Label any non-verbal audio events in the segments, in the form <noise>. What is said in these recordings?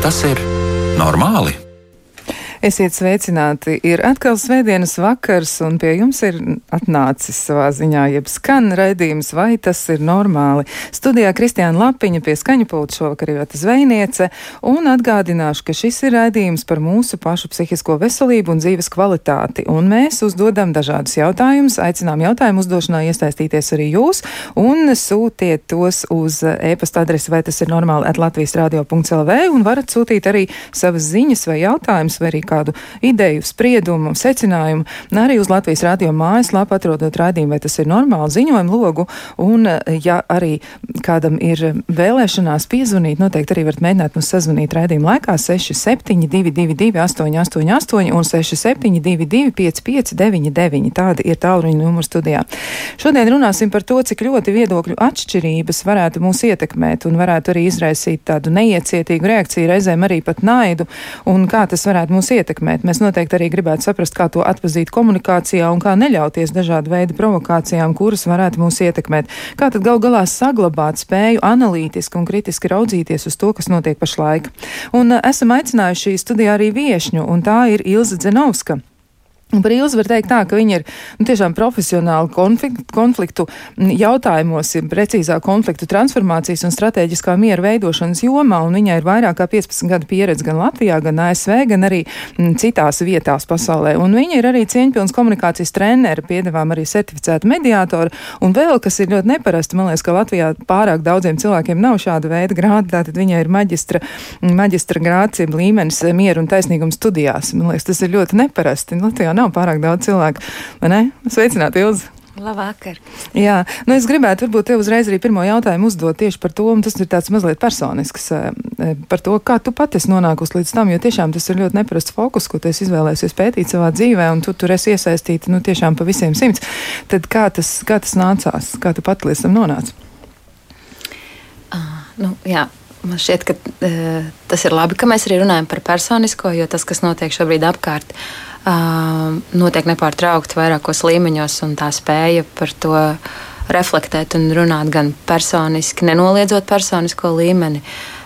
Tas ir normāli? Esiet sveicināti! Ir atkal svētdienas vakars, un pie jums ir atnācis savā ziņā, jeb skan raidījums, vai tas ir normāli. Studijā Kristiāna Lapiņa pie skaņa pulta šovakar ir zvejniece, un atgādināšu, ka šis ir raidījums par mūsu pašu psihisko veselību un dzīves kvalitāti, un mēs uzdodam dažādus jautājumus, aicinām jautājumu uzdošanā iesaistīties arī jūs, un sūtiet tos uz e-pasta adresi, vai tas ir normāli at Latvijas radio.lv, un varat sūtīt arī savas ziņas vai jautājumus, vai arī kādu ideju, spriedumu, secinājumu, arī uz Latvijas radio mājaslapu atrodot raidījumu, vai tas ir normāli ziņojumu logu, un ja arī kādam ir vēlēšanās piezvanīt, noteikti arī varat mēģināt mums sazvanīt raidījumu laikā 6722 888 un 6722 5599. Tādi ir tālruņa numuru studijā. Šodien runāsim par to, cik ļoti viedokļu atšķirības varētu mūs ietekmēt un varētu arī izraisīt tādu neiecietīgu reakciju, reizēm arī pat naidu, un kā tas varētu mūs ietekmēt ietekmēt. Mēs noteikti arī gribētu saprast, kā to atpazīt komunikācijā un kā neļauties dažādu veidu provokācijām, kuras varētu mūs ietekmēt. Kā tad gal galā saglabāt spēju analītiski un kritiski raudzīties uz to, kas notiek pašlaik. Un esam aicinājuši studijā arī viešņu, un tā ir Ilza Dzenovska. Par Ilzi var teikt tā, ka viņa ir nu, tiešām profesionāli konfliktu, konfliktu jautājumos, precīzāk konfliktu transformācijas un strateģiskā miera veidošanas jomā, un viņai ir vairāk kā 15 gadu pieredze gan Latvijā, gan ASV, gan arī m, citās vietās pasaulē. Un viņa ir arī cieņpilns komunikācijas treneri, piedevām arī certificēta mediātora, un vēl, kas ir ļoti neparasti, man liekas, ka Latvijā pārāk daudziem cilvēkiem nav šāda veida grādi, tātad viņai ir maģistra, maģistra grāts, līmenis miera un taisnīguma studijās. Man liekas, tas ir ļoti neparasti. Latvijā nav pārāk daudz cilvēku. Sveicināti, Ilzi! Labvakar! Jā, nu es gribētu varbūt te uzreiz arī pirmo jautājumu uzdot tieši par to, un tas ir tāds mazliet personisks, eh, eh, par to, kā tu pati esi nonākusi līdz tam, jo tiešām tas ir ļoti neparasts fokus, ko tu esi izvēlējies pētīt savā dzīvē, un tu tur esi iesaistīta, nu tiešām pa visiem simts. Tad kā tas, kā tas nācās, kā tu pati līdz tam nonāci? Uh, nu, jā, Man šķiet, ka uh, tas ir labi, ka mēs arī runājam par personisko, jo tas, kas notiek šobrīd apkārt, uh, notiek nepārtraukti vairākos līmeņos, un tā spēja par to reflektēt un runāt gan personiski, nenoliedzot personisko līmeni,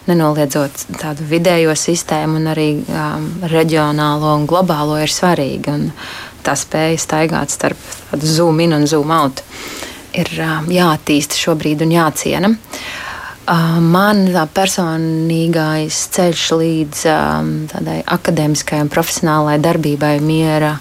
nenoliedzot tādu vidējo sistēmu, un arī um, reģionālo un globālo ir svarīga. Tā spēja staigāt starp zoom in un zoom out ir um, jāattīsta šobrīd un jāciena. Uh, Man tā personīgais ceļš līdz um, tādai akadēmiskai un profesionālai darbībai miera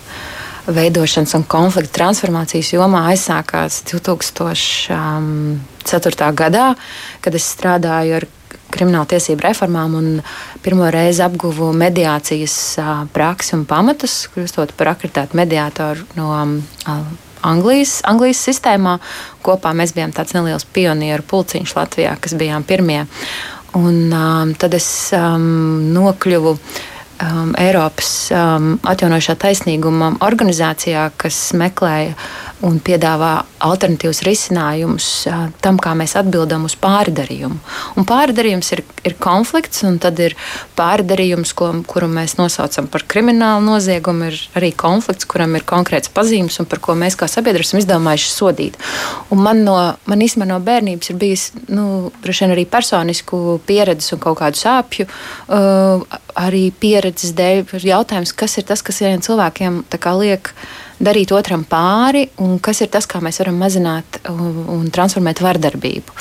veidošanas un konflikta transformācijas jomā aizsākās 2004. gadā, kad es strādāju ar krimināla tiesību reformām un pirmo reizi apguvu mediācijas praksi un pamatus, kļūstot par akreditētu mediātoru no Anglijas, Anglijas sistēmā. Kopā mēs bijām tāds neliels pionieru pulciņš Latvijā, kas bijām pirmie. Un, um, tad es um, nokļuvu um, Eiropas um, atjaunošā taisnīguma organizācijā, kas meklēja un piedāvā alternatīvus risinājumus tam, kā mēs atbildam uz pārdarījumu. Un pārdarījums ir, ir konflikts, un tad ir pārdarījums, ko, kuru mēs nosaucam par kriminālu noziegumu, ir arī konflikts, kuram ir konkrēts pazīmes un par ko mēs kā sabiedrība esam izdomājuši sodīt. Un man, no, man īstenībā no bērnības ir bijis nu, arī personisku pieredzi un kaut kādu sāpju, uh, arī pieredzes dēļ jautājums, kas ir tas, kas vieniem cilvēkiem liek darīt otram pāri, un kas ir tas, kā mēs varam mazināt un, un transformēt vardarbību.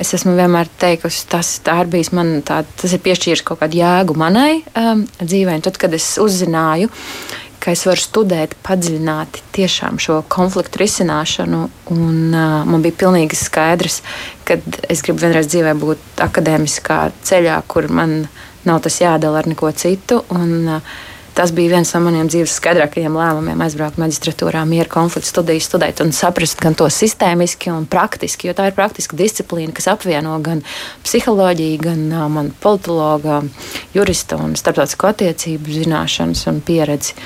Es esmu vienmēr teikusi, tas ir bijis man, tā, tas ir piešķīris kaut kādu jēgu manai um, dzīvē. Un tad, kad es uzzināju, ka es varu studēt padziļināti tiešām šo konfliktu risināšanu, un uh, man bija pilnīgi skaidrs, ka es gribu vienreiz dzīvē būt akadēmiskā ceļā, kur man nav tas jādala ar neko citu. Un, uh, Tas bija viens no maniem dzīves skaidrākajiem lēmumiem, aizbraukt maģistratūrā, mieru konfliktu studiju, studēt un saprast gan to sistēmiski un praktiski, jo tā ir praktiska disciplīna, kas apvieno gan psiholoģiju, gan uh, man politologa, jurista un starptautisko attiecību zināšanas un pieredzi.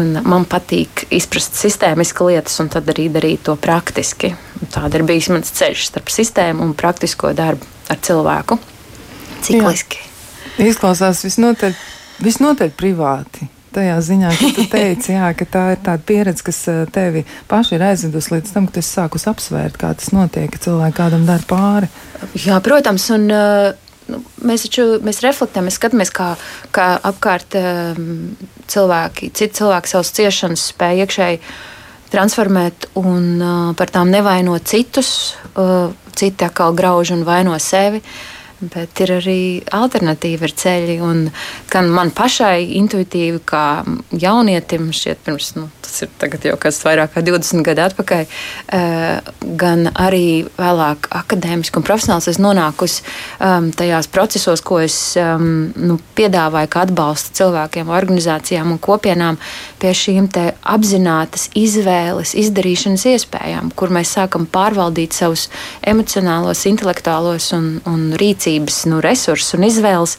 Un man patīk izprast sistēmiski lietas, un tad arī darīt to praktiski. Tāda ir bijis mans ceļš starp sistēmu un praktisko darbu ar cilvēku. Cikliski. Jā. Izklausās visnotaļ Visnotaļ privāti. Tajā ziņā, ka tu teici, jā, ka tā ir tāda pieredze, kas eh, tevi paši ir aizvedusi līdz tam, ka tu esi sākus apsvērt, kā tas notiek, ka cilvēki kādam dara pāri. Jā, protams, un uh, nu, mēs taču mēs reflektējam, mēs skatāmies, kā, kā apkārt um, cilvēki, citi cilvēki savas ciešanas spēj iekšēji transformēt un uh, par tām nevainot citus. Citi atkal grauž un vaino sevi. Uh, bet ir arī alternatīvi ceļi. Un gan man pašai intuitīvi, kā jaunietim, šķiet, pirms nu, tas ir jau kas vairāk kā 20 gadu atpakaļ, eh, gan arī vēlāk akadēmiski un profesionāls es nonākusi um, tajās procesos, ko es um, nu, piedāvāju, kā atbalstu cilvēkiem, organizācijām un kopienām pie šīm apzinātas izvēles, izdarīšanas iespējām, kur mēs sākam pārvaldīt savus emocionālos, intelektuālos un, un rīcības rīcības nu, resursus un izvēles,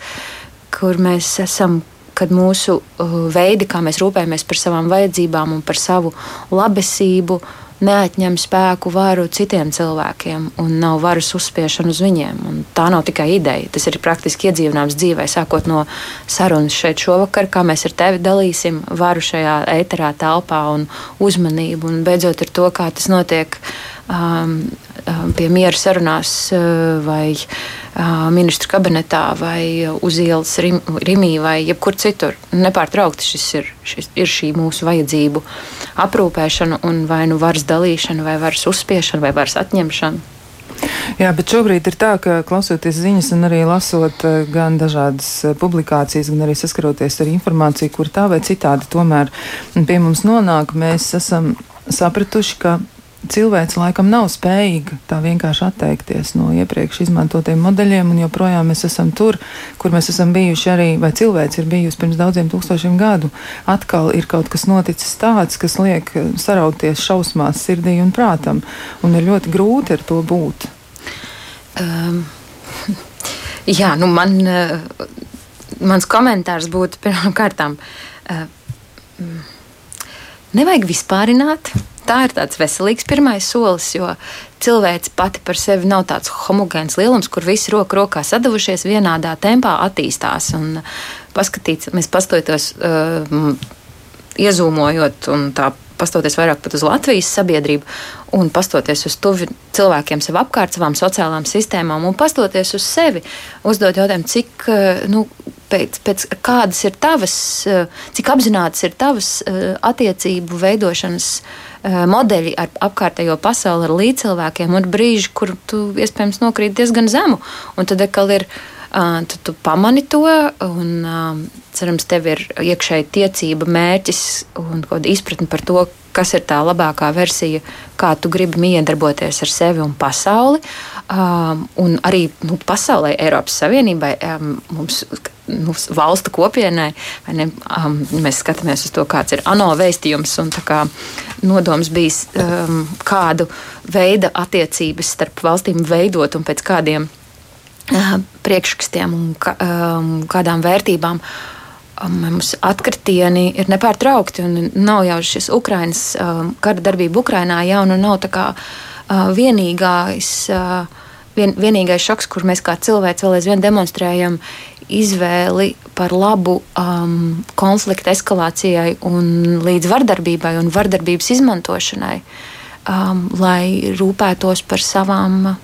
kur mēs esam kad mūsu uh, veidi, kā mēs rūpējamies par savām vajadzībām un par savu labesību, neatņem spēku, varu citiem cilvēkiem un nav varas uzspiešana uz viņiem. Un tā nav tikai ideja, tas ir praktiski iedzīvināms dzīvē, sākot no sarunas šeit šovakar, kā mēs ar tevi dalīsim varu šajā ēterā, telpā un uzmanību, un beidzot ar to, kā tas notiek um, um pie miera sarunās uh, vai ministru kabinetā vai uz ielas Rim, Rimī vai jebkur citur. Nepārtraukti šis ir, šis ir šī mūsu vajadzību aprūpēšana un vai nu varas dalīšana, vai varas uzspiešana, vai varas atņemšana. Jā, bet šobrīd ir tā, ka klausoties ziņas un arī lasot gan dažādas publikācijas, gan arī saskaroties ar informāciju, kur tā vai citādi tomēr pie mums nonāk, mēs esam sapratuši, ka cilvēks laikam nav spējīga tā vienkārši atteikties no iepriekš izmantotiem modeļiem, un joprojām mēs esam tur, kur mēs esam bijuši arī, vai cilvēks ir bijusi pirms daudziem tūkstošiem gadu. Atkal ir kaut kas noticis tāds, kas liek sarauties šausmās sirdī un prātam, un ir ļoti grūti ar to būt. Um, <laughs> jā, nu man, mans komentārs būtu pirmām kārtām. Uh, nevajag vispārināt tā ir tāds veselīgs pirmais solis, jo cilvēks pati par sevi nav tāds homogēns lielums, kur visi roku rokā sadavušies vienādā tempā attīstās. Un paskatīt, mēs pastojoties, uh, iezūmojot un tā pastoties vairāk pat uz Latvijas sabiedrību un pastoties uz tuvi cilvēkiem sev apkārt, savām sociālām sistēmām un pastoties uz sevi, uzdot jautājumu, cik, uh, nu, pēc, pēc kādas ir tavas, uh, cik apzināts ir tavas attiecību veidošanas Eh, modeļi ar apkārtējo pasauli, ar līdzcilvēkiem, un brīži, kur tu iespējams nokrīt diezgan zemu. Un tad atkal ir. Uh, tu, pamani to, un cerams, tev ir iekšēji tiecība, mērķis un izpratne par to, kas ir tā labākā versija, kā tu gribi miedarboties ar sevi un pasauli. Un arī nu, pasaulē, Eiropas Savienībai, um, mums nu, valstu kopienai. Ne, um, mēs skatāmies uz to, kāds ir ANO vēstījums un kā nodoms bijis, um, kādu veidu attiecības starp valstīm veidot un pēc kādiem priekšrakstiem un um, kādām vērtībām. Um, mums atkritieni ir nepārtraukti, un nav jau šis Ukraiņas um, kara darbība Ukrajinā jau nu nav tā kā uh, vienīgais. Uh, vien, vienīgais šoks, kur mēs kā cilvēki vēl aizvien demonstrējam, izvēli par labu um, konflikta eskalācijai un līdz vardarbībai un vardarbības izmantošanai, um, lai rūpētos par savām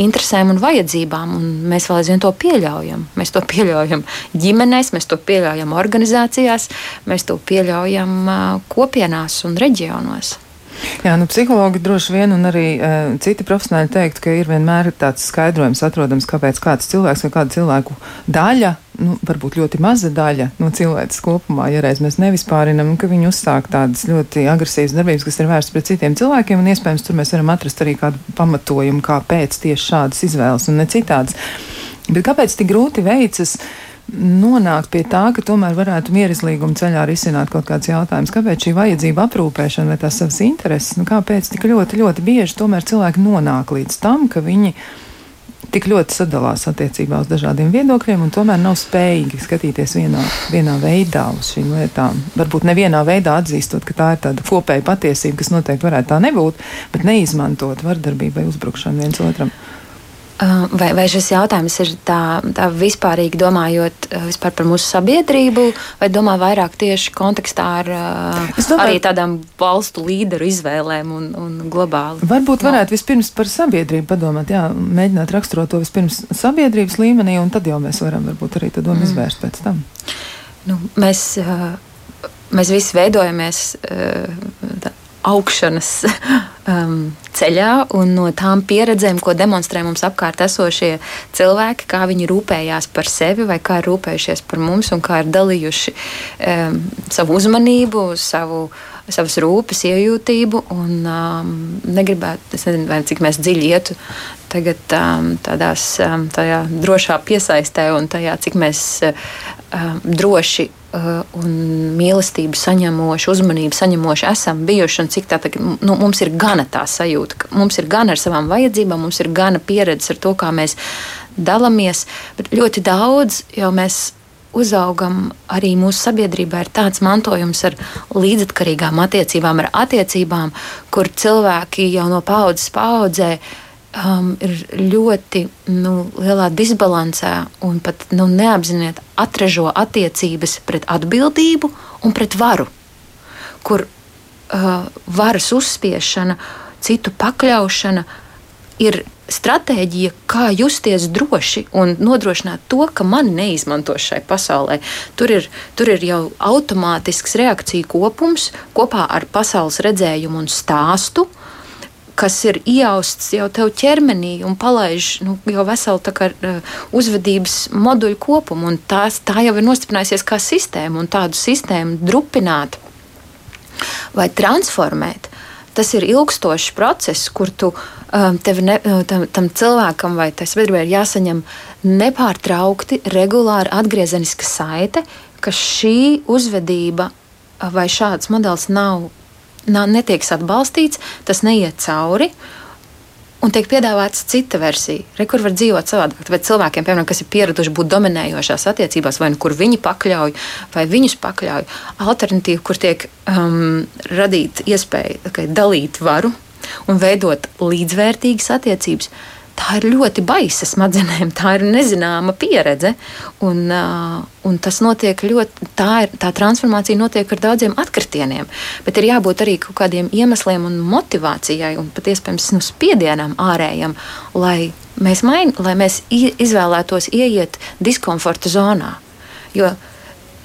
interesēm un vajadzībām. Un mēs vēl aizvien to pieļaujam. Mēs to pieļaujam ģimenēs, mēs to pieļaujam organizācijās, mēs to pieļaujam kopienās un reģionos. Jā, nu, psihologi droši vien un arī uh, citi profesionāļi teikt, ka ir vienmēr tāds skaidrojums atrodams, kāpēc kāds cilvēks vai kāda cilvēku daļa, nu, varbūt ļoti maza daļa no cilvēces kopumā, ja reiz mēs nevispārinam, ka viņi uzsāk tādas ļoti agresīvas darbības, kas ir vērstas pret citiem cilvēkiem, un iespējams tur mēs varam atrast arī kādu pamatojumu, kāpēc tieši šādas izvēles un ne citādas. Bet kāpēc tik grūti veicas? Nonākt pie tā, ka tomēr varētu mierizlīguma ceļā risināt kaut kāds jautājums. Kāpēc šī vajadzība aprūpēšana vai tās savas intereses, nu kāpēc tik ļoti, ļoti bieži tomēr cilvēki nonāk līdz tam, ka viņi tik ļoti sadalās attiecībā uz dažādiem viedokļiem un tomēr nav spējīgi skatīties vienā, vienā veidā uz šīm lietām. Varbūt nevienā veidā atzīstot, ka tā ir tāda kopēja patiesība, kas noteikti varētu tā nebūt, bet neizmantot vardarbību vai uzbrukšanu viens otram. Vai, vai šis jautājums ir tā, tā vispārīgi domājot vispār par mūsu sabiedrību, vai domā vairāk tieši kontekstā ar domāju, arī tādām valstu līderu izvēlēm un, un globāli? Varbūt varētu no. vispirms par sabiedrību padomāt, jā, mēģināt raksturot to vispirms sabiedrības līmenī, un tad jau mēs varam varbūt arī to domu mm. izvērst pēc tam. Nu, mēs, mēs visi veidojamies tā, augšanas <laughs> um, ceļā un no tām pieredzēm, ko demonstrē mums apkārt esošie cilvēki, kā viņi rūpējās par sevi vai kā ir rūpējušies par mums un kā ir dalījuši um, savu uzmanību, savu savas rūpes, iejūtību. Un, um, negribētu, es nezinu, vai cik mēs dziļi ietu tagad um, tādās, um, tādā drošā piesaistē un tajā, cik mēs um, droši Uh, un mīlestību saņemoši, uzmanību saņemoši esam bijuši, un cik tā tagad nu, mums ir gana tā sajūta, ka mums ir gana ar savām vajadzībām, mums ir gana pieredze ar to, kā mēs dalāmies. Bet ļoti daudz jau mēs uzaugam arī mūsu sabiedrībā, ir tāds mantojums ar līdzatkarīgām attiecībām, ar attiecībām, kur cilvēki jau no paudzes paudzē um, ir ļoti nu, lielā disbalansē un pat nu, neapzināti atražo attiecības pret atbildību un pret varu, kur uh, varas uzspiešana, citu pakļaušana ir stratēģija, kā justies droši un nodrošināt to, ka mani neizmanto šai pasaulē. Tur ir, tur ir jau automātisks reakciju kopums kopā ar pasaules redzējumu un stāstu. Uh, kas ir iejausts jau tev ķermenī un palaiž nu, jau veselu kā, uh, uzvedības moduļu kopumu. Tās, tā jau ir nostiprinājusies kā sistēma, un tādu sistēmu drupināt vai transformēt. Tas ir ilgstošs process, kur tu, um, ne, uh, tam, tam cilvēkam vai tai sabiedrībai ir jāsaņem nepārtraukti, regulāri atgriezeniska saite, ka šī uzvedība vai šāds modelis nav nav, netiek atbalstīts, tas neiet cauri. Un tiek piedāvāta cita versija, re, kur var dzīvot savādāk. Tāpēc cilvēkiem, piemēram, kas ir pieraduši būt dominējošās attiecībās, vai nu kur viņi pakļauj, vai viņus pakļauj, alternatīva, kur tiek um, radīta iespēja okay, dalīt varu un veidot līdzvērtīgas attiecības tā ir ļoti baisa smadzenēm, tā ir nezināma pieredze. Un, uh, un tas notiek ļoti, tā, ir, tā transformācija notiek ar daudziem atkritieniem. Bet ir jābūt arī kaut kādiem iemesliem un motivācijai un pat iespējams nu, spiedienam ārējam, lai mēs, main, lai mēs izvēlētos ieiet diskomforta zonā. Jo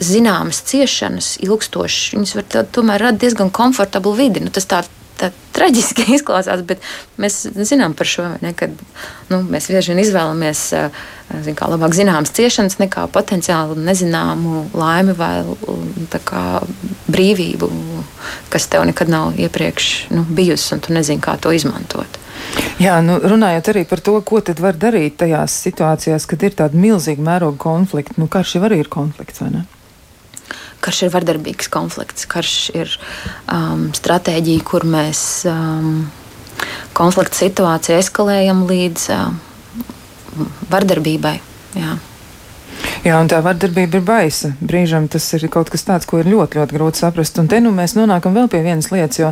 zināmas ciešanas, ilgstošas, viņas var tomēr radīt diezgan komfortablu vidi. Nu, tas tā tā traģiski <laughs> izklausās, bet mēs zinām par šo, ne, kad nu, mēs bieži vien izvēlamies zin, kā, labāk zināmas ciešanas nekā potenciāli nezināmu laimi vai kā, brīvību, kas tev nekad nav iepriekš nu, bijusi, un tu nezini, kā to izmantot. Jā, nu, runājot arī par to, ko tad var darīt tajās situācijās, kad ir tāda milzīga mēroga konflikta. Nu, karš jau arī ir konflikts, vai ne? Karš ir vardarbīgs konflikts, karš ir um, stratēģija, kur mēs um, konflikta situāciju eskalējam līdz uh, vardarbībai. Jā. Jā, un tā vardarbība ir baisa. Brīžam tas ir kaut kas tāds, ko ir ļoti, ļoti grūti saprast. Un te nu mēs nonākam vēl pie vienas lietas, jo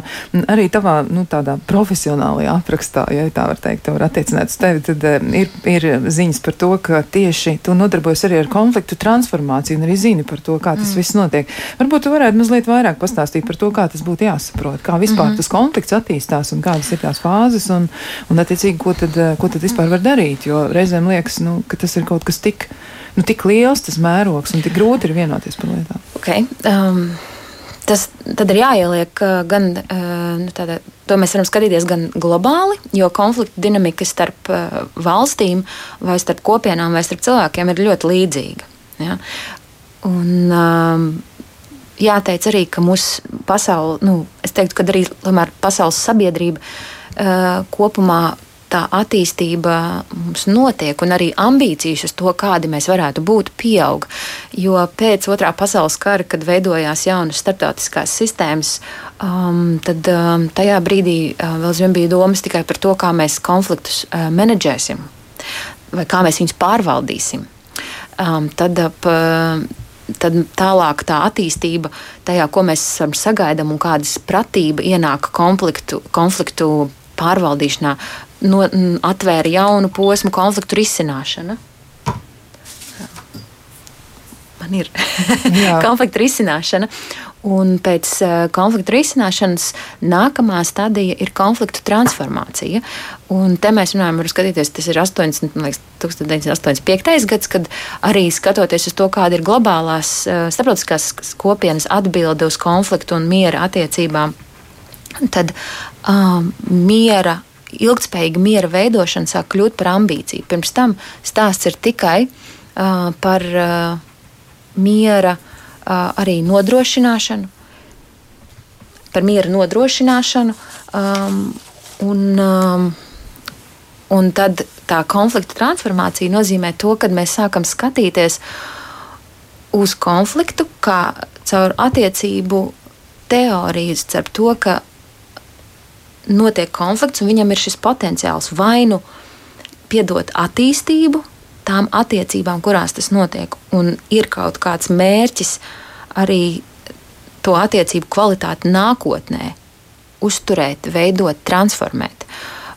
arī tavā, nu, tādā profesionālajā aprakstā, ja tā var teikt, to var attiecināt uz tevi, tad uh, ir, ir ziņas par to, ka tieši tu nodarbojas arī ar konfliktu transformāciju un arī zini par to, kā tas mm. viss notiek. Varbūt tu varētu mazliet vairāk pastāstīt par to, kā tas būtu jāsaprot, kā vispār mm -hmm. tas konflikts attīstās un kādas ir tās fāzes un, un attiecīgi, ko tad, ko tad vispār var darīt, jo reizēm liekas, nu, ka tas ir kaut kas tik nu, tik liels tas mērogs un tik grūti ir vienoties par lietām. Okay. Um. Tas tad ir jāieliek uh, gan, uh, nu, tādā, to mēs varam skatīties gan globāli, jo konflikta dinamika starp uh, valstīm, vai starp kopienām, vai starp cilvēkiem ir ļoti līdzīga. Ja? Un, um, jāteic arī, ka mūsu pasaule, nu, es teiktu, ka arī tomēr pasaules sabiedrība uh, kopumā tā attīstība mums notiek, un arī ambīcijas uz to, kādi mēs varētu būt, pieaug. Jo pēc otrā pasaules kara, kad veidojās jaunas starptautiskās sistēmas, um, tad um, tajā brīdī uh, vēl aizvien bija domas tikai par to, kā mēs konfliktus uh, menedžēsim vai kā mēs viņus pārvaldīsim. Um, tad ap, uh, tad tālāk tā attīstība tajā, ko mēs sagaidām un kādas pratība ienāk konfliktu, konfliktu pārvaldīšanā, no, atvēra jaunu posmu konfliktu risināšana. Man ir <laughs> konflikta risināšana. Un pēc uh, konflikta risināšanas nākamā stadija ir konfliktu transformācija. Un te mēs runājam, varam skatīties, tas ir 80, liekas, 1985. gads, kad arī skatoties uz to, kāda ir globālās uh, starptautiskās kopienas atbilde uz konfliktu un miera attiecībām, tad um, miera ilgspējīga miera veidošana sāk kļūt par ambīciju. Pirms tam stāsts ir tikai uh, par uh, miera uh, arī nodrošināšanu, par miera nodrošināšanu. Um, un, um, un tad tā konflikta transformācija nozīmē to, ka mēs sākam skatīties uz konfliktu kā caur attiecību teorijas, caur to, ka notiek konflikts un viņam ir šis potenciāls vai nu piedot attīstību tām attiecībām, kurās tas notiek, un ir kaut kāds mērķis arī to attiecību kvalitāti nākotnē uzturēt, veidot, transformēt.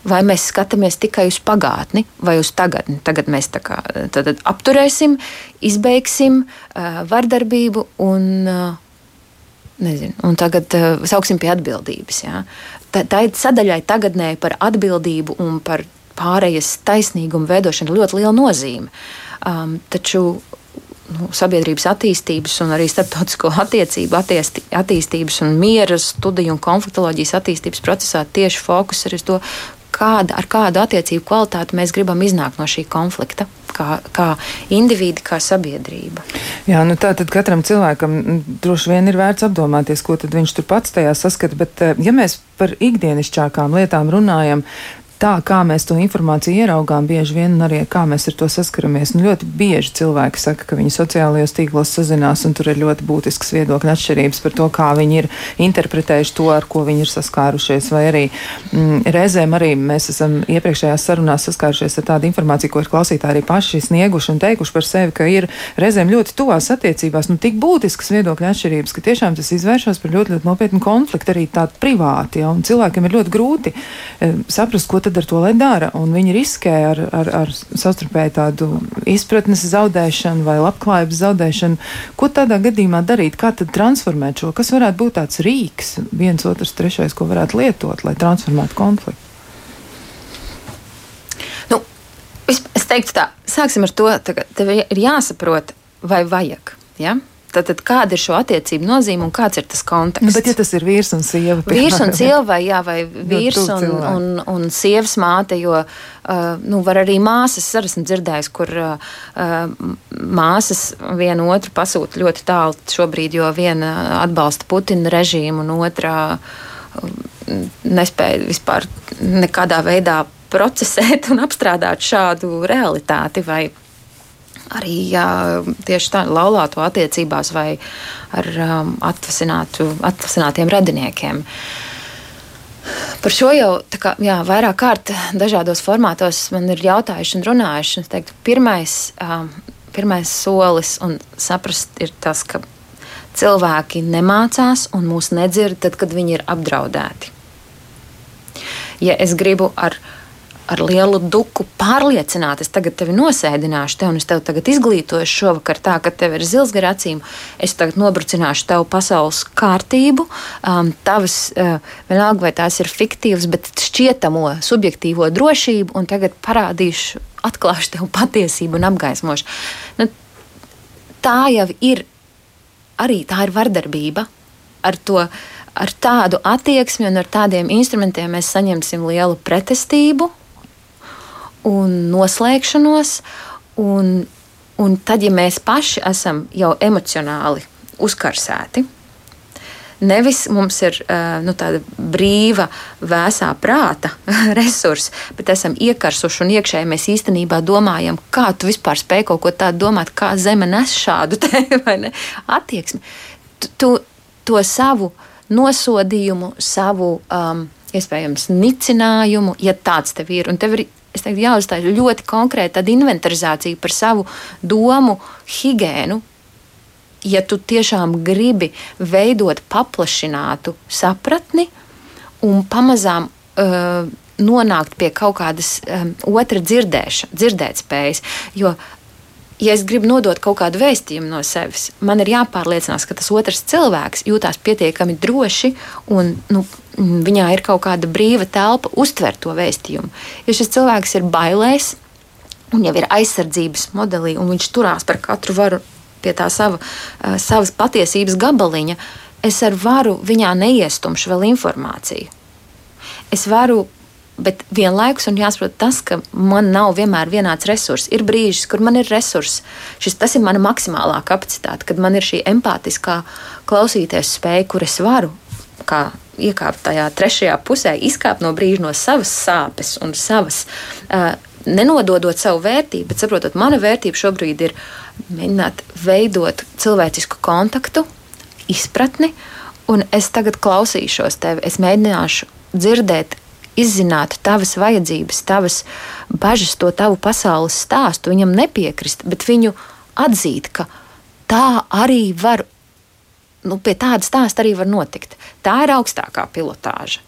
Vai mēs skatāmies tikai uz pagātni vai uz tagadni? Tagad mēs kā tad apturēsim, izbeigsim uh, vardarbību un, uh, nezinu, un tagad uh, sauksim pie atbildības. Ja? Ir sadaļai tagadnē par atbildību un par pārējas taisnīgumu veidošana ļoti liela nozīme. Um, taču nu, sabiedrības attīstības un arī starptautisko attiecību attiesti, attīstības un miera studiju un konfliktoloģijas attīstības procesā tieši fokus ir uz to, kāda, ar kādu attiecību kvalitāti mēs gribam iznākt no šī konflikta. Kā, kā individi, kā sabiedrība. Jā, nu tā tad katram cilvēkam droši vien ir vērts apdomāties, ko viņš tur pats tajā saskata. Bet, eh, ja mēs par ikdienišķākām lietām runājam, tā, kā mēs to informāciju ieraugām, bieži vien arī kā mēs ar to saskaramies. Nu, ļoti bieži cilvēki saka, ka viņi sociālajos tīklos sazinās, un tur ir ļoti būtisks viedokļu atšķirības par to, kā viņi ir interpretējuši to, ar ko viņi ir saskārušies. Vai arī mm, reizēm arī mēs esam iepriekšējās sarunās saskārušies ar tādu informāciju, ko ir klausītāji arī paši snieguši un teikuši par sevi, ka ir reizēm ļoti tuvās attiecībās, nu, tik būtiskas viedokļu atšķirības, ka tiešām tas izvēršas par ļoti, ļoti nopietnu konfliktu arī tādu privāti. Ja, cilvēkiem ir ļoti grūti e, saprast, ko tad ar to lai dara. Un viņi riskē ar, ar, ar savstarpēju tādu izpratnes zaudēšanu vai labklājības zaudēšanu. Ko tādā gadījumā darīt? Kā tad transformēt šo? Kas varētu būt tāds rīks, viens otrs, trešais, ko varētu lietot, lai transformētu konfliktu? Nu, es, teiktu tā, sāksim ar to, ka tev ir jāsaprot, vai vajag. Ja? Tātad, kāda ir šo attiecību nozīme un kāds ir tas konteksts? Nu, bet, ja tas ir vīrs un sieva, piemēram, vīrs un sieva, vai, jā, vai vīrs un, un, un sievas māte, jo uh, nu, var arī māsas, arī esmu dzirdējis, kur uh, māsas viena otru pasūta ļoti tālu šobrīd, jo viena atbalsta Putina režīmu un otrā nespēja vispār nekādā veidā procesēt un apstrādāt šādu realitāti. Vai, arī jā, tieši tā laulāto attiecībās vai ar um, atvasinātiem radiniekiem. Par šo jau kā, jā, vairāk kārt dažādos formātos man ir jautājuši un runājuši. Un teiktu, pirmais, um, pirmais solis un saprast ir tas, ka cilvēki nemācās un mūs nedzird tad, kad viņi ir apdraudēti. Ja es gribu ar viņu ar lielu duku pārliecināt, es tagad tevi nosēdināšu, tev, un es tev tagad izglītošu šovakar tā, ka tev ir zils gar acīm, es tagad nobrucināšu tev pasaules kārtību, um, tavas, uh, vienalga vai tās ir fiktīvas, bet šķietamo subjektīvo drošību, un tagad parādīšu, atklāšu tev patiesību un apgaismošu. Nu, tā jau ir arī tā ir vardarbība ar to. Ar tādu attieksmi un ar tādiem instrumentiem mēs saņemsim lielu pretestību, un noslēgšanos. Un, un tad, ja mēs paši esam jau emocionāli uzkarsēti, nevis mums ir nu, tāda brīva, vēsā prāta <laughs> resursi, bet esam iekarsuši un iekšēji mēs īstenībā domājam, kā tu vispār spēj kaut ko tādu domāt, kā zeme nes šādu <laughs> te, attieksmi. Tu, tu to savu nosodījumu, savu um, iespējams nicinājumu, ja tāds tev ir, un tev ir es teiktu, jāuzstāj ļoti konkrēta inventarizācija par savu domu higiēnu. Ja tu tiešām gribi veidot paplašinātu sapratni un pamazām uh, nonākt pie kaut kādas um, otra dzirdēša, dzirdēt spējas. Jo ja es gribu nodot kaut kādu vēstījumu no sevis, man ir jāpārliecinās, ka tas otrs cilvēks jūtas pietiekami droši un nu, viņā ir kaut kāda brīva telpa uztvert to vēstījumu. Ja šis cilvēks ir bailēs un jau ir aizsardzības modelī, un viņš turās par katru varu pie tā sava, uh, savas patiesības gabaliņa, es ar varu viņā neiestumšu vēl informāciju. Es varu Bet vienlaikus ir jāsaprot tas, ka man nav vienmēr vienāds resurs. Ir brīži, kur man ir resurss. Šis, tas ir mana maksimālā kapacitāte, kad man ir šī empātiskā klausīties spēja, kur es varu kā iekāpt tajā trešajā pusē, izkāpt no brīža no savas sāpes un savas. Uh, nenododot savu vērtību, bet saprotot, mana vērtība šobrīd ir mēģināt veidot cilvēcisku kontaktu, izpratni, un es tagad klausīšos tevi. Es mēģināšu dzirdēt izzinātu tavas vajadzības, tavas bažas, to tavu pasaules stāstu, viņam nepiekrist, bet viņu atzīt, ka tā arī var, nu, pie tāda stāsta arī var notikt. Tā ir augstākā pilotāža.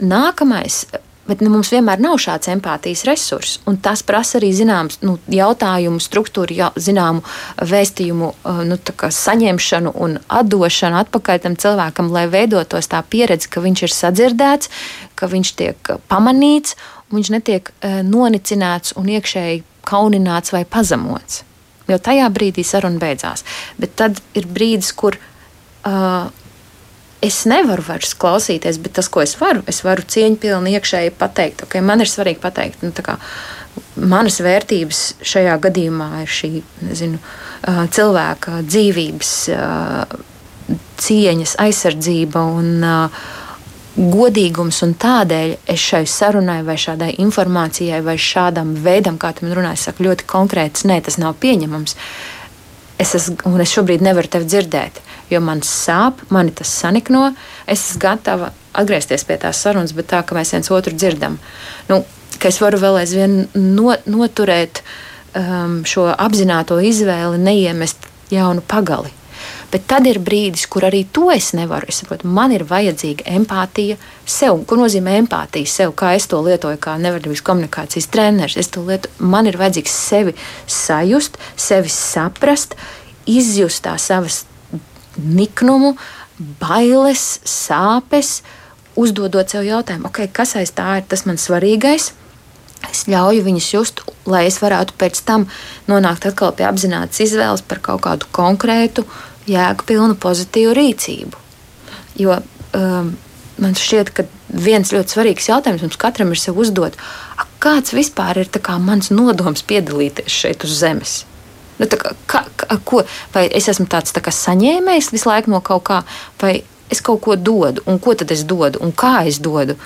Nākamais Bet nu, mums vienmēr nav šāds empātijas resurss. Tas prasa arī zināms nu, jautājumu, struktūru, jā, zināmu vēstījumu uh, nu, saņemšanu un atdošanu atpakaļ tam cilvēkam, lai veidotos tā pieredze, ka viņš ir sadzirdēts, ka viņš tiek pamanīts, un viņš netiek uh, nonicināts un iekšēji kaunināts vai pazemots. Jo tajā brīdī saruna beidzās. Bet tad ir brīdis, kur uh, es nevaru vairs klausīties, bet tas, ko es varu, es varu cieņpilni iekšēji pateikt, ok, man ir svarīgi pateikt, nu, kā, manas vērtības šajā gadījumā ir šī nezinu, cilvēka dzīvības, cieņas, aizsardzība un godīgums, un tādēļ es šai sarunai, vai šādai informācijai, vai šādam veidam, kā tu man runāji, saku ļoti konkrēts, nē, tas nav pieņemams. Es, esmu, un es šobrīd nevaru tevi dzirdēt jo man sāp, mani tas sanikno. Es esmu gatava atgriezties pie tās sarunas, bet tā, ka mēs viens otru dzirdam. Nu, ka es varu vēl aizvien no, noturēt um, šo apzināto izvēli, neiemest jaunu pagali. Bet tad ir brīdis, kur arī to es nevaru. Es saprotu, man ir vajadzīga empātija sev. Ko nozīmē empātija sev? Kā es to lietoju, kā nevadības komunikācijas treneris. Lietoju, man ir vajadzīgs sevi sajust, sevi saprast, izjust tās savas niknumu, bailes, sāpes, uzdodot sev jautājumu, okay, kas aiz tā ir tas man svarīgais. Es ļauju viņus just, lai es varētu pēc tam nonākt atkal pie apzināts izvēles par kaut kādu konkrētu, jēgpilnu, pozitīvu rīcību. Jo um, man šķiet, ka viens ļoti svarīgs jautājums mums katram ir sev uzdot, kāds vispār ir kā mans nodoms piedalīties šeit uz Zemes? Nu, kā, kā, ko, vai es esmu tāds tā saņēmējs visu laiku no kaut kā, vai es kaut ko dodu, un ko tad es dodu, un kā es dodu.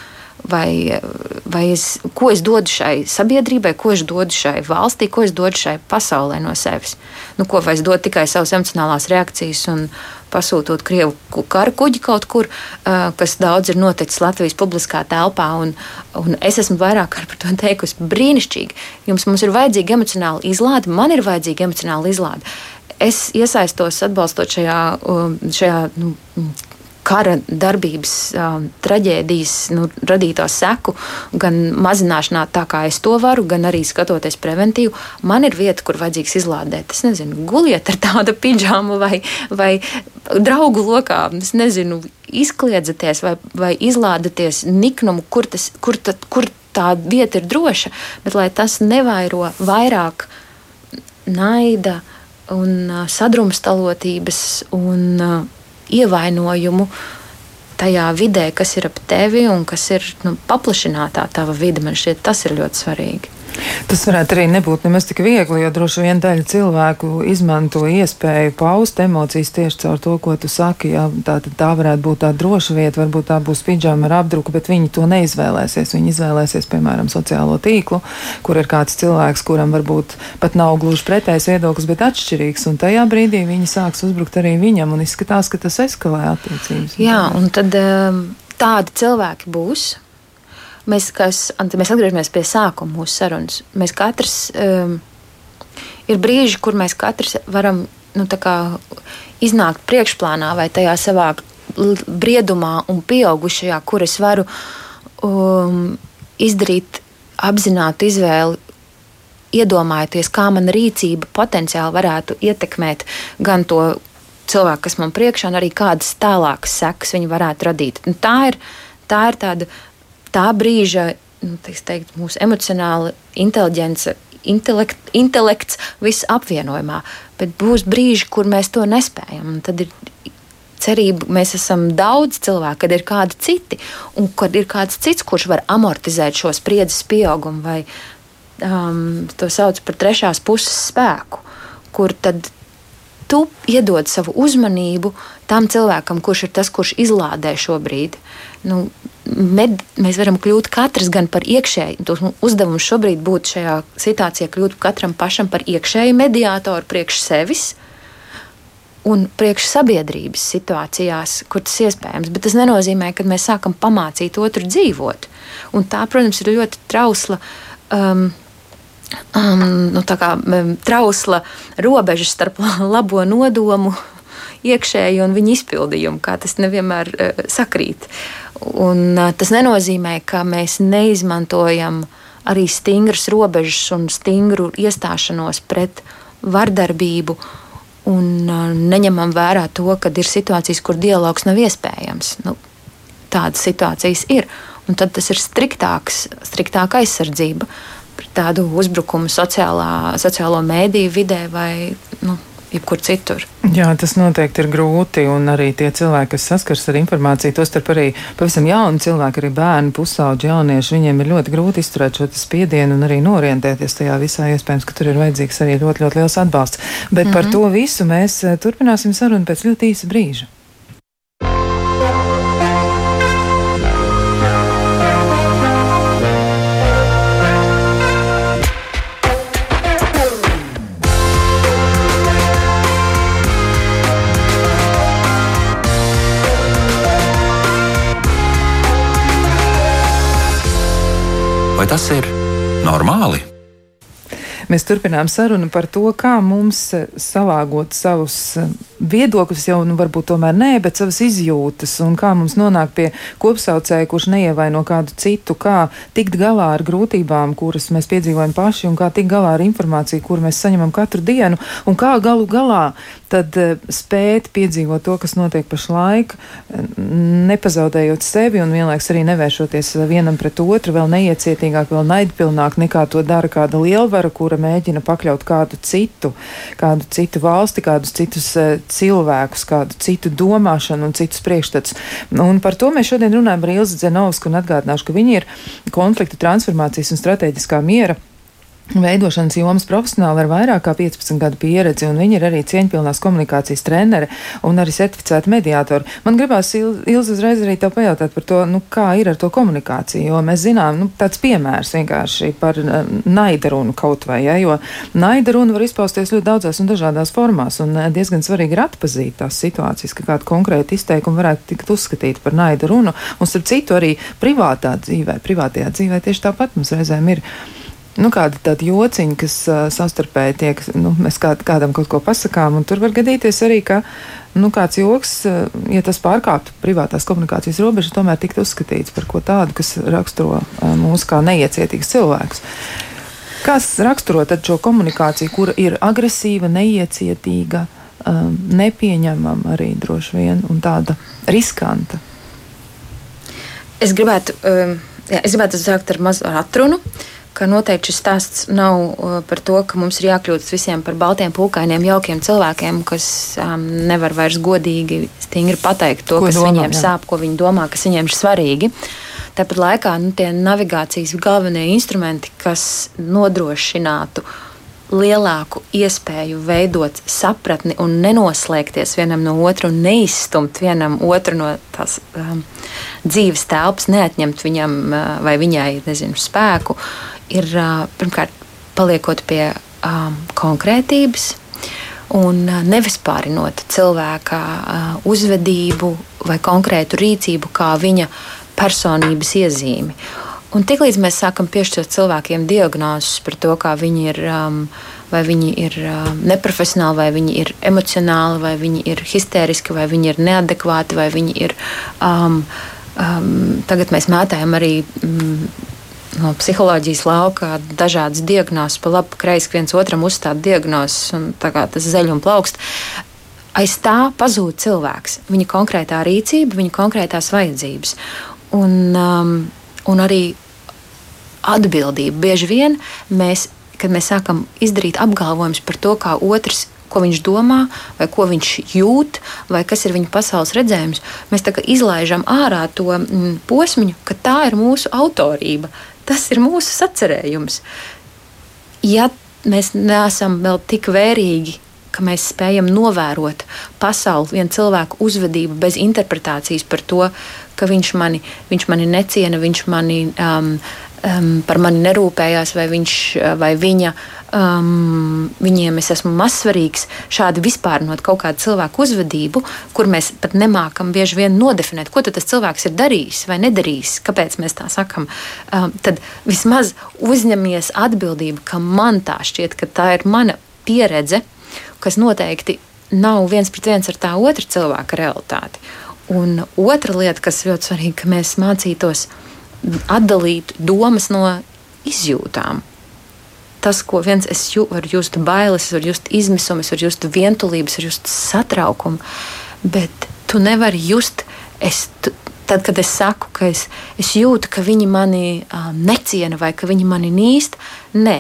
Vai, vai es, ko es dodu šai sabiedrībai, ko es dodu šai valstī, ko es dodu šai pasaulē no sevis. Nu, ko vai es dodu tikai savas emocionālās reakcijas un pasūtot krievu kara kuģi kaut kur, kas daudz ir noticis Latvijas publiskā telpā. Un, un es esmu vairāk kārt par to teikusi, brīnišķīgi. Jums mums ir vajadzīga emocionāla izlāde, man ir vajadzīga emocionāla izlāde. Es iesaistos atbalstot šajā, šajā nu, kara darbības um, traģēdijas nu, radīto seku, gan mazināšanā, tā kā es to varu, gan arī skatoties preventīvi. Man ir vieta, kur vajadzīgs izlādēt. Es nezinu, guliet ar tādu <laughs> pidžāmu vai, vai draugu lokā, es nezinu, izkliedzaties vai, vai izlādēties niknumu, kur, tas, kur, tad, kur tā vieta ir droša, bet lai tas nevairo vairāk naida un uh, sadrumstalotības un uh, ievainojumu tajā vidē, kas ir ap tevi un kas ir nu, paplašinātā tava vide. Man šķiet, tas ir ļoti svarīgi. Tas varētu arī nebūt nemaz tik viegli, jo droši vien daļa cilvēku izmanto iespēju paust emocijas tieši caur to, ko tu saki. Jā, tā, tā varētu būt tā droša vieta, varbūt tā būs pidžama ar apdruku, bet viņi to neizvēlēsies. Viņi izvēlēsies, piemēram, sociālo tīklu, kur ir kāds cilvēks, kuram varbūt pat nav gluži pretējs viedoklis, bet atšķirīgs. Un tajā brīdī viņi sāks uzbrukt arī viņam un izskatās, ka tas eskalē attiecības. Jā, un tad um, tādi cilvēki būs mēs, kas, mēs atgriežamies pie sākuma mūsu sarunas. Mēs katrs um, ir brīži, kur mēs katrs varam nu, iznākt priekšplānā vai tajā savā briedumā un pieaugušajā, kur es varu um, izdarīt apzinātu izvēli, iedomājieties, kā mana rīcība potenciāli varētu ietekmēt gan to cilvēku, kas man priekšā, arī kādas tālākas sekas viņi varētu radīt. Un tā ir, tā ir tāda tā brīža, nu, teikt, mūsu emocionāla inteligence. Intelekt, intelekts viss apvienojumā, bet būs brīži, kur mēs to nespējam. Tad ir cerība, mēs esam daudz cilvēku, kad ir kādi citi, un kad ir kāds cits, kurš var amortizēt šo spriedzes pieaugumu vai, um, to sauc par trešās puses spēku, kur tad tu iedod savu uzmanību tam cilvēkam, kurš ir tas, kurš izlādē šobrīd. Nu, med, mēs varam kļūt katrs gan par iekšēju. Uzdevums šobrīd būtu šajā situācijā kļūt katram pašam par iekšēju mediātoru priekš sevis. Un priekš sabiedrības situācijās, kur tas iespējams. Bet tas nenozīmē, ka mēs sākam pamācīt otru dzīvot. Un tā, protams, ir ļoti trausla um, um, nu, kā, um, trausla robeža starp <laughs> labo nodomu, iekšēju un viņa izpildījumu, kā tas nevienmēr uh, sakrīt. Un, tas nenozīmē, ka mēs neizmantojam arī stingras robežas un stingru iestāšanos pret vardarbību. Un neņemam vērā to, ka ir situācijas, kur dialogs nav iespējams. Nu, tādas situācijas ir. Un tad tas ir striktāks, striktāka aizsardzība. Pret tādu uzbrukumu sociālā, sociālo mēdīju vidē vai nu, jebkur citur. Jā, tas noteikti ir grūti, un arī tie cilvēki, kas saskars ar informāciju, tostarp arī pavisam jauni cilvēki, arī bērni, pusauģi, jaunieši, viņiem ir ļoti grūti izturēt šo spiedienu un arī norientēties tajā visā. Iespējams, ka tur ir vajadzīgs arī ļoti, ļoti liels atbalsts. Bet mm -hmm. par mhm. to visu mēs eh, turpināsim sarunu pēc ļoti īsa brīža. Vai tas ir normāli? Mēs turpinām sarunu par to, kā mums eh, salāgot savus eh, viedokļus, jau nu, varbūt tomēr nē, bet savas izjūtas, un kā mums nonākt pie kopsaucēja, kurš neievaino kādu citu, kā tikt galā ar grūtībām, kuras mēs piedzīvojam paši, un kā tikt galā ar informāciju, kuru mēs saņemam katru dienu, un kā galu galā tad uh, spēt piedzīvot to, kas notiek pašlaik, nepazaudējot sevi un vienlaiks arī nevēršoties vienam pret otru, vēl neiecietīgāk, vēl naidpilnāk nekā to dara kāda lielvara, kura mēģina pakļaut kādu citu, kādu citu valsti, kādus citus uh, cilvēkus, kādu citu domāšanu un citus priekšstats. Un par to mēs šodien runājam ar Ilzi Dzenovsku un atgādināšu, ka viņi ir konflikta transformācijas un strateģiskā miera veidošanas jomas profesionāli ar vairāk kā 15 gadu pieredzi, un viņi ir arī cieņpilnās komunikācijas treneri un arī certificēti mediātori. Man gribās, Ilz, uzreiz arī tev pajautāt par to, nu, kā ir ar to komunikāciju, jo mēs zinām, nu, tāds piemērs vienkārši par uh, naida runu kaut vai, ja, jo naida runa var izpausties ļoti daudzās un dažādās formās, un uh, diezgan svarīgi ir atpazīt tās situācijas, ka kāda konkrēta izteikuma varētu tikt uzskatīta par naida runu, un starp citu arī privātā dzīvē, privātajā dzīvē tieši tāpat mums reizēm ir nu, kādi tādi jociņi, kas uh, savstarpēji tiek, nu, mēs kā, kādam kaut ko pasakām, un tur var gadīties arī, ka nu, kāds joks, uh, ja tas pārkāptu privātās komunikācijas robežu, tomēr tiktu uzskatīts par ko tādu, kas raksturo uh, mūs kā neiecietīgus cilvēkus. Kas raksturo tad šo komunikāciju, kura ir agresīva, neiecietīga, um, nepieņemama arī droši vien un tāda riskanta? Es gribētu, um, jā, es gribētu sākt ar mazu atrunu. Uh, ka noteikti šis stāsts nav uh, par to, ka mums ir jākļūt visiem par baltiem, pūkainiem, jaukiem cilvēkiem, kas um, nevar vairs godīgi, stingri pateikt to, ko kas domā, viņiem jā. sāp, ko viņi domā, kas viņiem ir svarīgi. Tāpat laikā nu, tie navigācijas galvenie instrumenti, kas nodrošinātu lielāku iespēju veidot sapratni un nenoslēgties vienam no otra un neizstumt vienam otru no tās um, dzīves telpas, neatņemt viņam uh, vai viņai nezinu, spēku. Uh, ir pirmkārt paliekot pie um, konkrētības un nevis pārinot cilvēka uh, uzvedību vai konkrētu rīcību kā viņa personības iezīmi. Un tiklīdz mēs sākam piešķirt cilvēkiem diagnozes par to, kā viņi ir, um, vai viņi ir um, neprofesionāli, vai viņi ir emocionāli, vai viņi ir histēriski, vai viņi ir neadekvāti, vai viņi ir. Um, um, tagad mēs mētājam arī. Um, no psiholoģijas lauka dažādas diagnozes, pa labi, kreisi viens otram uzstāda diagnozes, un tā kā tas zeļ un plaukst. Aiz tā pazūd cilvēks, viņa konkrētā rīcība, viņa konkrētās vajadzības. Un, um, un arī atbildība. Bieži vien mēs, kad mēs sākam izdarīt apgalvojumus par to, kā otrs ko viņš domā, vai ko viņš jūt, vai kas ir viņa pasaules redzējums. Mēs izlaižam ārā to mm, posmu, ka tā ir mūsu autorība. Tas ir mūsu sacerējums. Ja mēs neesam vēl tik vērīgi, ka mēs spējam novērot pasauli, vienu cilvēku uzvedību bez interpretācijas par to, ka viņš mani, viņš mani neciena, viņš mani, um, um, par mani nerūpējās, vai, viņš, vai viņa um, viņiem es esmu mazsvarīgs, šādi vispārinot kaut kādu cilvēku uzvedību, kur mēs pat nemākam bieži vien nodefinēt, ko tas cilvēks ir darījis vai nedarījis, kāpēc mēs tā sakam, um, tad vismaz uzņemies atbildību, ka man tā šķiet, ka tā ir mana pieredze, kas noteikti nav viens pret viens ar tā otra cilvēka realitāti. Un otra lieta, kas ļoti svarīga, ka mēs mācītos atdalīt domas no izjūtām tas, ko viens es jū, varu just bailes, varu just izmisumu, varu just vientulību, varu just satraukumu, bet tu nevari just. Es, tu, tad, kad es saku, ka es, es jūtu, ka viņi mani um, neciena vai ka viņi mani nīst, nē,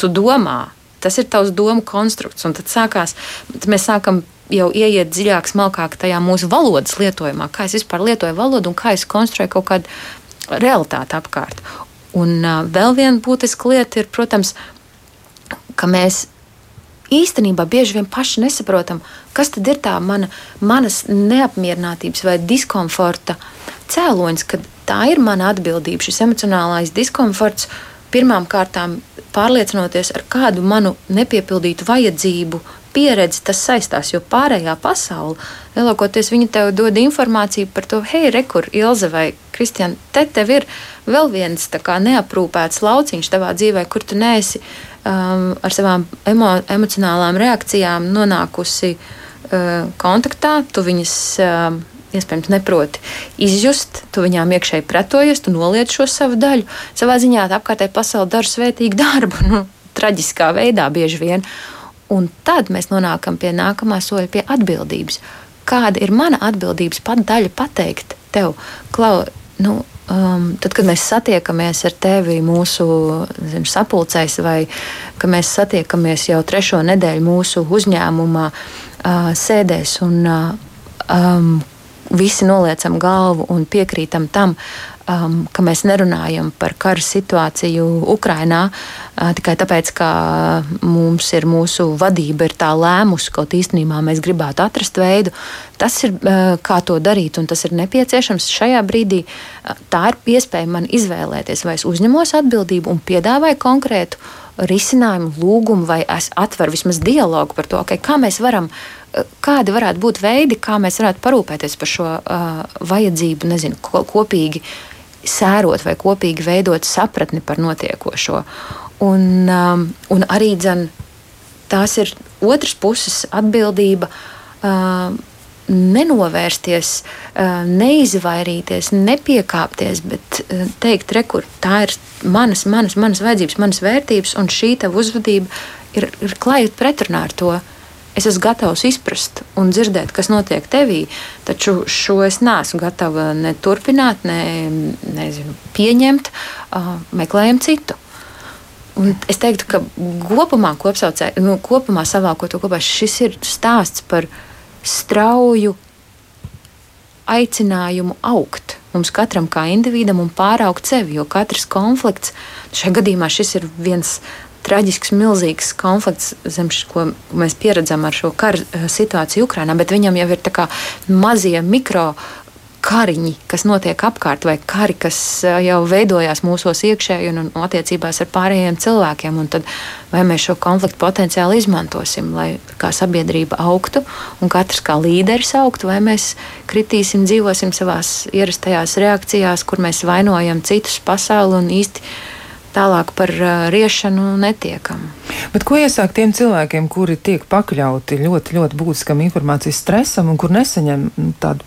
tu domā, tas ir tavs domu konstrukts. Un tad sākās, tad mēs sākam jau ieiet dziļāk, smalkāk tajā mūsu valodas lietojumā, kā es vispār lietoju valodu un kā es konstruēju kaut kādu realitāti apkārt. Un uh, vēl viena būtiska lieta ir, protams, ka mēs īstenībā bieži vien paši nesaprotam, kas tad ir tā mana, manas neapmierinātības vai diskomforta cēlonis, kad tā ir mana atbildība, šis emocionālais diskomforts. Pirmām kārtām pārliecinoties ar kādu manu nepiepildītu vajadzību pieredzi tas saistās, jo pārējā pasaule lielākoties viņi tev dod informāciju par to, hei, rekur, Ilze vai Kristiāna, te tev ir vēl viens kā, neaprūpēts lauciņš tavā dzīvē, kur tu neesi um, ar savām emo, emocionālām reakcijām nonākusi uh, kontaktā, tu viņas. Uh, iespējams, neproti izjust, tu viņām iekšēji pretojies, tu noliec šo savu daļu. Savā ziņā apkārtēji pasaule dara svētīgu darbu, <laughs> nu, traģiskā veidā bieži vien. Un tad mēs nonākam pie nākamā soļa, pie atbildības. Kāda ir mana atbildības pat daļa pateikt tev, Klau, nu, um, tad, kad mēs satiekamies ar tevi mūsu zin, sapulcēs, vai kad mēs satiekamies jau trešo nedēļu mūsu uzņēmumā, uh, sēdēs un uh, um, visi noliecam galvu un piekrītam tam, um, ka mēs nerunājam par kara situāciju Ukrajinā uh, tikai tāpēc, ka mums ir mūsu vadība ir tā lēmusi, kaut īstenībā mēs gribētu atrast veidu. Tas ir uh, kā to darīt, un tas ir nepieciešams šajā brīdī. Uh, tā ir iespēja man izvēlēties, vai es uzņemos atbildību un piedāvāju konkrētu risinājumu, lūgumu, vai es atveru vismaz dialogu par to, okay, kā mēs varam uh, kādi varētu būt veidi, kā mēs varētu parūpēties par šo uh, vajadzību, nezinu, ko, kopīgi sērot vai kopīgi veidot sapratni par notiekošo. Un, um, un arī dzen, tās ir otras puses atbildība. Um, Nenovērsties, uh, neizvairīties, nepiekāpties, bet uh, teikt, rekur, tā ir manas, manas, manas vajadzības, manas vērtības, un šī uzvedība ir, ir klājot pretrunā ar to. Uh, es esmu gatavs izprast un dzirdēt, kas notiek tevī, taču šo es neesmu gatava ne turpināt, ne nezinu, pieņemt, meklējam citu. Un es teiktu, ka kopumā, kopsaucē, nu, kopumā savākot to kopā, šis ir stāsts par strauju aicinājumu augt. Mums katram kā individam un pāraugt sevi, jo katrs konflikts, šajā gadījumā šis ir viens traģisks, milzīgs konflikts, zem, ko mēs pieredzam ar šo kara eh, situāciju Ukrajinā, bet viņam jau ir mazie mikro. Kariņi, kas notiek apkārt, vai kari, kas eh, jau veidojās mūsos iekšēji un, un attiecībās ar pārējiem cilvēkiem. Tad, vai mēs šo konfliktu potenciāli izmantosim, lai kā sabiedrība augtu un katrs kā līderis augtu, vai mēs kritīsim, dzīvosim savās ierastajās reakcijās, kur mēs vainojam citus pasauli un īstenībā tālāk par riešanu netiekam. Bet ko iesākt tiem cilvēkiem, kuri tiek pakļauti ļoti, ļoti būtiskam informācijas stresam un kur nesaņem nu, tādu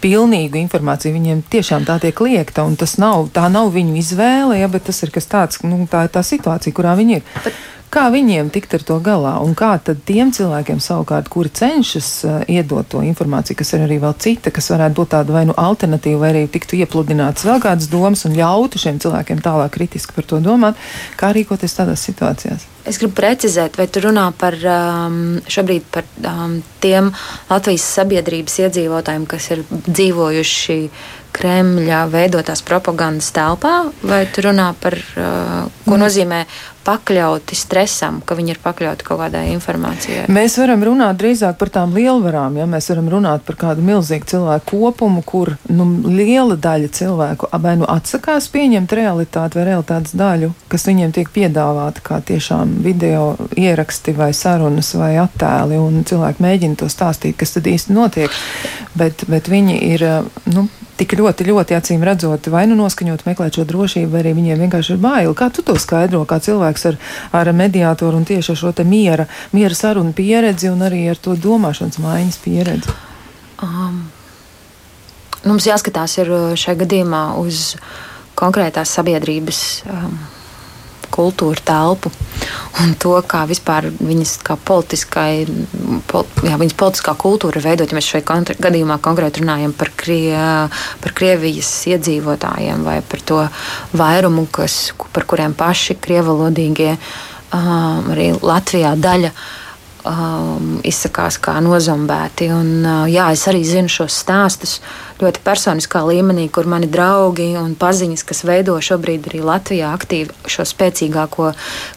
pilnīgu informāciju. Viņiem tiešām tā tiek liekta, un tas nav, tā nav viņu izvēle, ja, bet tas ir kas tāds, nu, tā ir tā situācija, kurā viņi ir. Bet Kā viņiem tikt ar to galā, un kā tad tiem cilvēkiem savukārt, kuri cenšas uh, iedot to informāciju, kas ir arī vēl cita, kas varētu būt tāda vai nu alternatīva, vai arī tiktu iepludināts vēl kādas domas un ļautu šiem cilvēkiem tālāk kritiski par to domāt, kā rīkoties tādās situācijās? Es gribu precizēt, vai tu runā par um, šobrīd par um, tiem Latvijas sabiedrības iedzīvotājiem, kas ir dzīvojuši Kremļa veidotās propagandas telpā, vai tu runā par uh, ko mm. nozīmē pakļauti stresam, ka viņi ir pakļauti kaut kādai informācijai? Mēs varam runāt drīzāk par tām lielvarām, ja mēs varam runāt par kādu milzīgu cilvēku kopumu, kur nu, liela daļa cilvēku vai nu atsakās pieņemt realitāti vai realitātes daļu, kas viņiem tiek piedāvāta kā tiešām video ieraksti vai sarunas vai attēli, un cilvēki mēģina to stāstīt, kas tad īsti notiek, bet, bet viņi ir, nu, tik ļoti, ļoti acīm redzot, vai nu noskaņot, meklēt šo drošību, vai arī viņiem vienkārši ir bail. Kā tu to skaidro, kā cilvēks ar, ar mediātoru un tieši ar šo te miera, miera sarunu pieredzi un arī ar to domāšanas maiņas pieredzi? Um, mums jāskatās ir uh, šajā gadījumā uz konkrētās sabiedrības. Um, kultūra telpu un to, kā vispār viņas kā politiskai, pol, jā, viņas politiskā kultūra ir veidot. Ja mēs šajā gadījumā konkrēti runājam par, krie, par Krievijas iedzīvotājiem vai par to vairumu, kas, par kuriem paši krievalodīgie um, arī Latvijā daļa um, izsakās kā nozombēti. Un, uh, jā, es arī zinu šos stāstus ļoti personiskā līmenī, kur mani draugi un paziņas, kas veido šobrīd arī Latvijā aktīvi šo spēcīgāko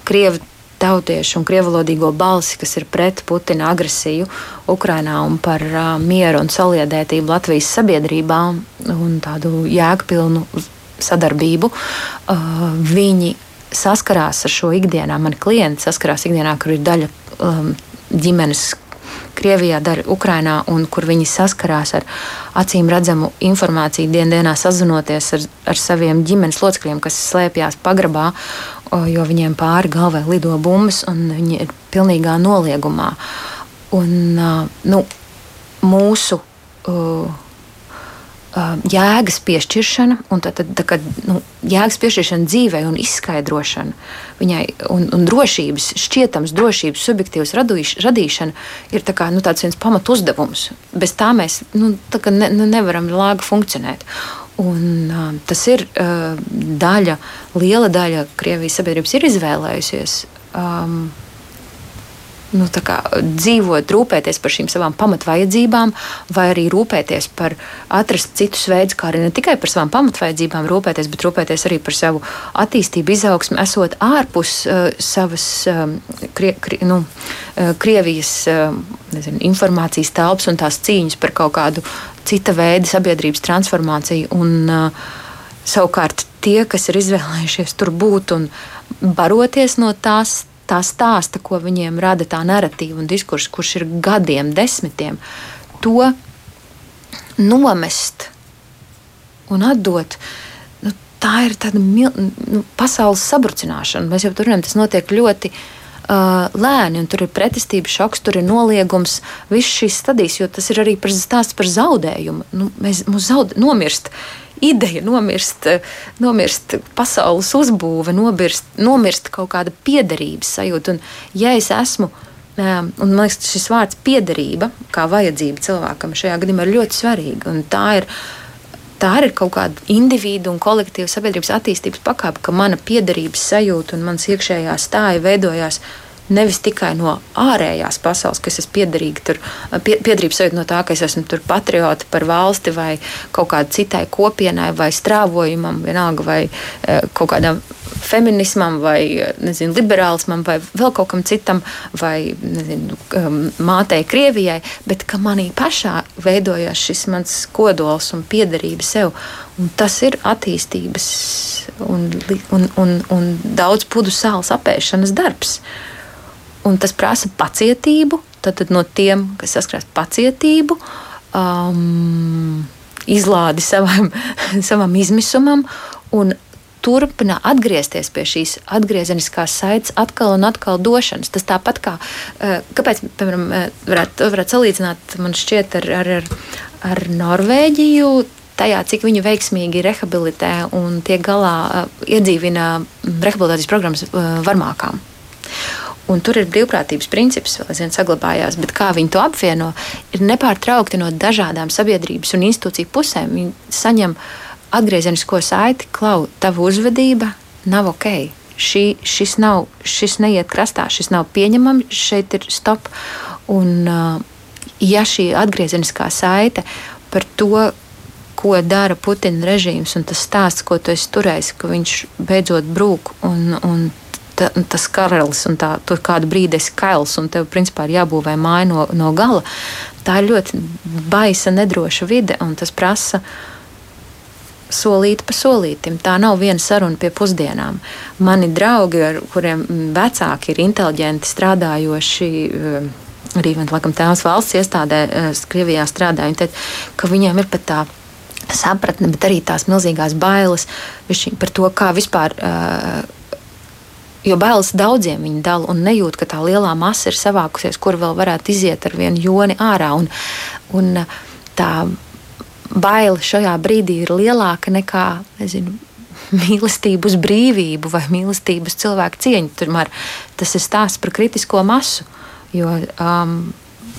krievu tautiešu un krievalodīgo balsi, kas ir pret Putina agresiju Ukrainā un par uh, mieru un saliedētību Latvijas sabiedrībā un tādu jēgpilnu sadarbību. Uh, viņi saskarās ar šo ikdienā. Mani klienti saskarās ikdienā, kur ir daļa um, ģimenes Krievijā, dara Ukrainā, un kur viņi saskarās ar acīm redzamu informāciju, dienā sazinoties ar, ar saviem ģimenes locekļiem, kas slēpjas pagrabā, jo viņiem pāri galvai lido bumbas, un viņi ir pilnīgā noliegumā. Un, nu, mūsu uh, jēgas piešķiršana, un tā, tā, tā, nu, jēgas piešķiršana dzīvē un izskaidrošana viņai, un, un drošības, šķietams, drošības, subjektīvas radīš, radīšana ir tā kā, nu, tāds viens pamat uzdevums. Bez tā mēs nu, tā ne, nu, nevaram lāga funkcionēt. Un, uh, tas ir uh, daļa, liela daļa Krievijas sabiedrības ir izvēlējusies. Um, nu, dzīvot, rūpēties par šīm savām pamatvajadzībām, vai arī rūpēties par atrast citus veidus, kā arī ne tikai par savām pamatvajadzībām rūpēties, bet rūpēties arī par savu attīstību, izaugsmu, esot ārpus uh, savas um, krie, krie, nu, uh, Krievijas uh, nezinu, informācijas telpas un tās cīņas par kaut kādu cita veida sabiedrības transformāciju. Un, uh, savukārt tie, kas ir izvēlējušies tur būt un baroties no tās tā stāsta, ko viņiem rada tā narratīva un diskurss, kurš ir gadiem, desmitiem, to nomest un atdot. Nu, tā ir tāda nu, pasaules sabrucināšana. Mēs jau tur runājam, tas notiek ļoti uh, lēni, un tur ir pretestība, šoks, tur ir noliegums, visas šīs stadijas, jo tas ir arī par stāsts par zaudējumu. Nu, mēs mūs zaud, nomirst. Uh, ideja, nomirst, nomirst pasaules uzbūve, nomirst, nomirst kaut kāda piederības sajūta. Un, ja es esmu Un, man liekas, šis vārds piederība, kā vajadzība cilvēkam, šajā gadījumā ir ļoti svarīga. Tā ir, tā ir kaut kāda individu un kolektīva sabiedrības attīstības pakāpe, ka mana piederības sajūta un mans iekšējā stāja veidojās Nevis tikai no ārējās pasaules, kas es piederīgi tur, pie, piederības sajūta no tā, ka es esmu tur patrioti par valsti vai kaut kādai citai kopienai vai strāvojumam, vienalga vai e, kaut kādam feminismam vai nezinu, liberālismam vai vēl kaut kam citam vai nezinu, mātei Krievijai, bet ka manī pašā veidojās šis mans kodols un piederība sev. Un tas ir attīstības un, un, un, un daudz pudu sāls apēšanas darbs. Un tas prasa pacietību. Tad, tad no tiem, kas saskarās pacietību, um, izlādi savam, <laughs> savam izmisumam un turpina atgriezties pie šīs atgriezeniskās saites, atkal un atkal došanas. Tas tāpat kā, uh, kāpēc, piemēram, uh, varētu, varētu salīdzināt, man šķiet, ar, ar, ar ar Norvēģiju tajā, cik viņi veiksmīgi rehabilitē un tiek galā, iedzīvina rehabilitācijas programmas varmākām. Un tur ir brīvprātības princips, vēl aizvien saglabājās, bet kā viņi to apvieno, ir nepārtraukti no dažādām sabiedrības un institūciju pusēm. Viņi saņem atgriezenisko saiti, klau, tava uzvedība nav ok. Šī, šis, nav, šis neiet krastā, šis nav pieņemams, šeit ir stop. Un, ja šī atgriezeniskā saite par to, ko dara Putina režīms, un tas stāsts, ko tu esi turējis, ka viņš beidzot brūk un, un ta, tas karalis un tā, tur kādu brīdi esi kails un tev principā ir jābūvē māja no, no gala. Tā ir ļoti baisa, nedroša vide un tas prasa solīt pa solītam. Tā nav viena saruna pie pusdienām. Mani draugi, ar kuriem vecāki ir inteliģenti, strādājoši. Eh, arī laikam, tēvs valsts iestādē, eh, Krievijā strādāja. Viņi teica, ka viņiem ir pat tā sapratne, bet arī tās milzīgās bailes par to, kā vispār uh, Jo bailes daudziem viņi dala un nejūt, ka tā lielā masa ir savākusies, kur vēl varētu iziet ar vienu joni ārā. Un, un tā baile šajā brīdī ir lielāka nekā nezinu, <laughs> mīlestību uz brīvību vai mīlestību uz cilvēku cieņu. Tomēr tas ir stāsts par kritisko masu. Jo um,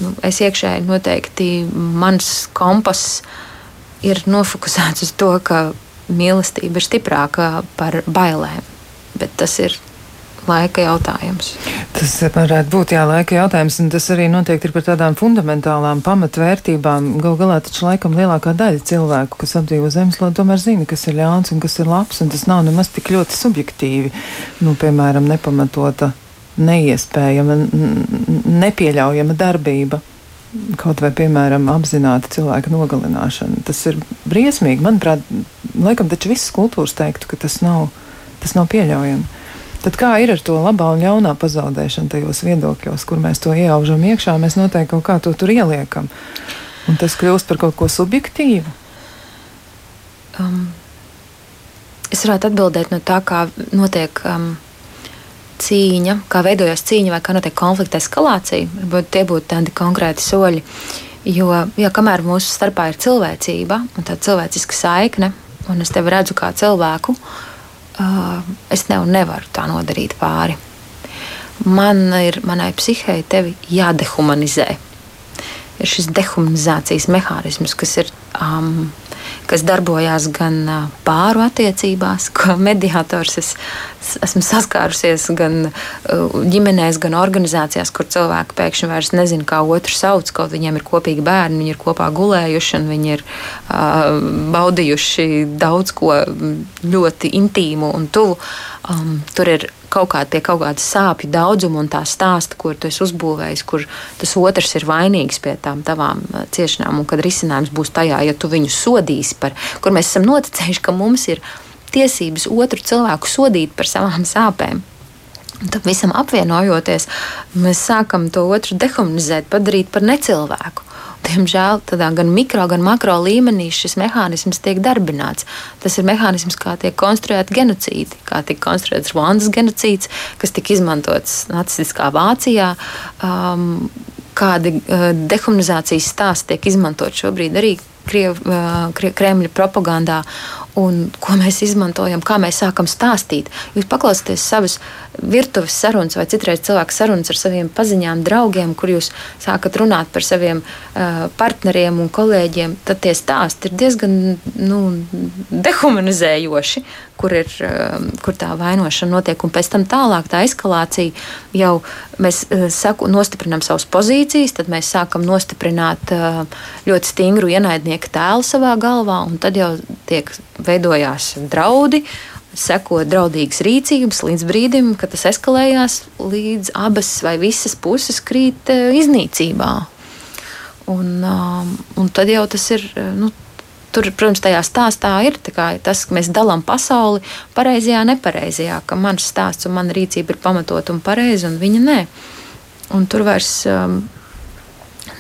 nu, es iekšēji noteikti mans kompass ir nofokusēts uz to, ka mīlestība ir stiprāka par bailēm. Bet tas ir laika jautājums. Tas varētu būt jā, laika jautājums, un tas arī noteikti ir par tādām fundamentālām pamatvērtībām. Galu galā taču laikam lielākā daļa cilvēku, kas apdzīvo zemeslodi, tomēr zina, kas ir ļauns un kas ir labs, un tas nav nemaz tik ļoti subjektīvi. Nu, piemēram, nepamatota, neiespējama, nepieļaujama darbība. Kaut vai, piemēram, apzināta cilvēka nogalināšana. Tas ir briesmīgi. Manuprāt, laikam taču visas kultūras teiktu, ka tas nav, tas nav pieļaujami. Tad kā ir ar to labā un ļaunā pazaudēšanu tajos viedokļos, kur mēs to ielaužam iekšā, mēs noteikti kaut kā to tur ieliekam. Un tas kļūst par kaut ko subjektīvu. Um, es varētu atbildēt no tā, kā notiek um, cīņa, kā veidojas cīņa vai kā notiek konflikta eskalācija. Varbūt tie būtu tādi konkrēti soļi. Jo, jā, kamēr mūsu starpā ir cilvēcība un tā cilvēciska saikne, un es tevi redzu kā cilvēku, uh, es tev nevaru tā nodarīt pāri. Man ir, manai psihei tevi jādehumanizē. Ir šis dehumanizācijas mehānisms, kas ir um, kas darbojās gan pāru attiecībās, <laughs> ko mediātors es, esmu saskārusies gan ģimenēs, gan organizācijās, kur cilvēki pēkšņi vairs nezina, kā otru sauc. Kaut viņiem ir kopīgi bērni, viņi ir kopā gulējuši un viņi ir uh, baudījuši daudz ko ļoti intīmu un tuvu. Um, tur ir kaut kāda pie kaut kāda sāpju daudzuma un tā stāsta, kur tu esi uzbūvējis, kur tas otrs ir vainīgs pie tām tavām uh, ciešanām, un kad risinājums būs tajā, ja tu viņu sodīsi par, kur mēs esam noticējuši, ka mums ir tiesības otru cilvēku sodīt par savām sāpēm. Un tam visam apvienojoties, mēs sākam to otru dehumanizēt, padarīt par necilvēku. Diemžēl tādā gan mikro, gan makro līmenī šis mehānisms tiek darbināts. Tas ir mehānisms, kā tiek konstruēta genocīdi, kā tika konstruēts Rwandas genocīds, kas tika izmantots nacistiskā Vācijā. Um, kādi uh, dehumanizācijas stāsti tiek izmantot šobrīd arī Kriev, uh, Kremļa propagandā un ko mēs izmantojam, kā mēs sākam stāstīt. Jūs paklausieties savas virtuves sarunas vai citreiz cilvēku sarunas ar saviem paziņām, draugiem, kur jūs sākat runāt par saviem uh, partneriem un kolēģiem, tad tie stāsti ir diezgan nu, dehumanizējoši, kur, ir, uh, kur tā vainošana notiek. Un pēc tam tālāk tā eskalācija jau mēs uh, saku, nostiprinām savas pozīcijas, tad mēs sākam nostiprināt uh, ļoti stingru ienaidnieka tēlu savā galvā, un tad jau tiek veidojās draudi, seko draudīgas rīcības līdz brīdim, kad tas eskalējās, līdz abas vai visas puses krīt eh, iznīcībā. Un, um, un tad jau tas ir. Eh, nu, Tur, protams, tajā stāstā ir tas, ka mēs dalām pasauli pareizajā, nepareizajā, ka mans stāsts un mana rīcība ir pamatota un pareiza, un viņa nē. Un tur vairs um,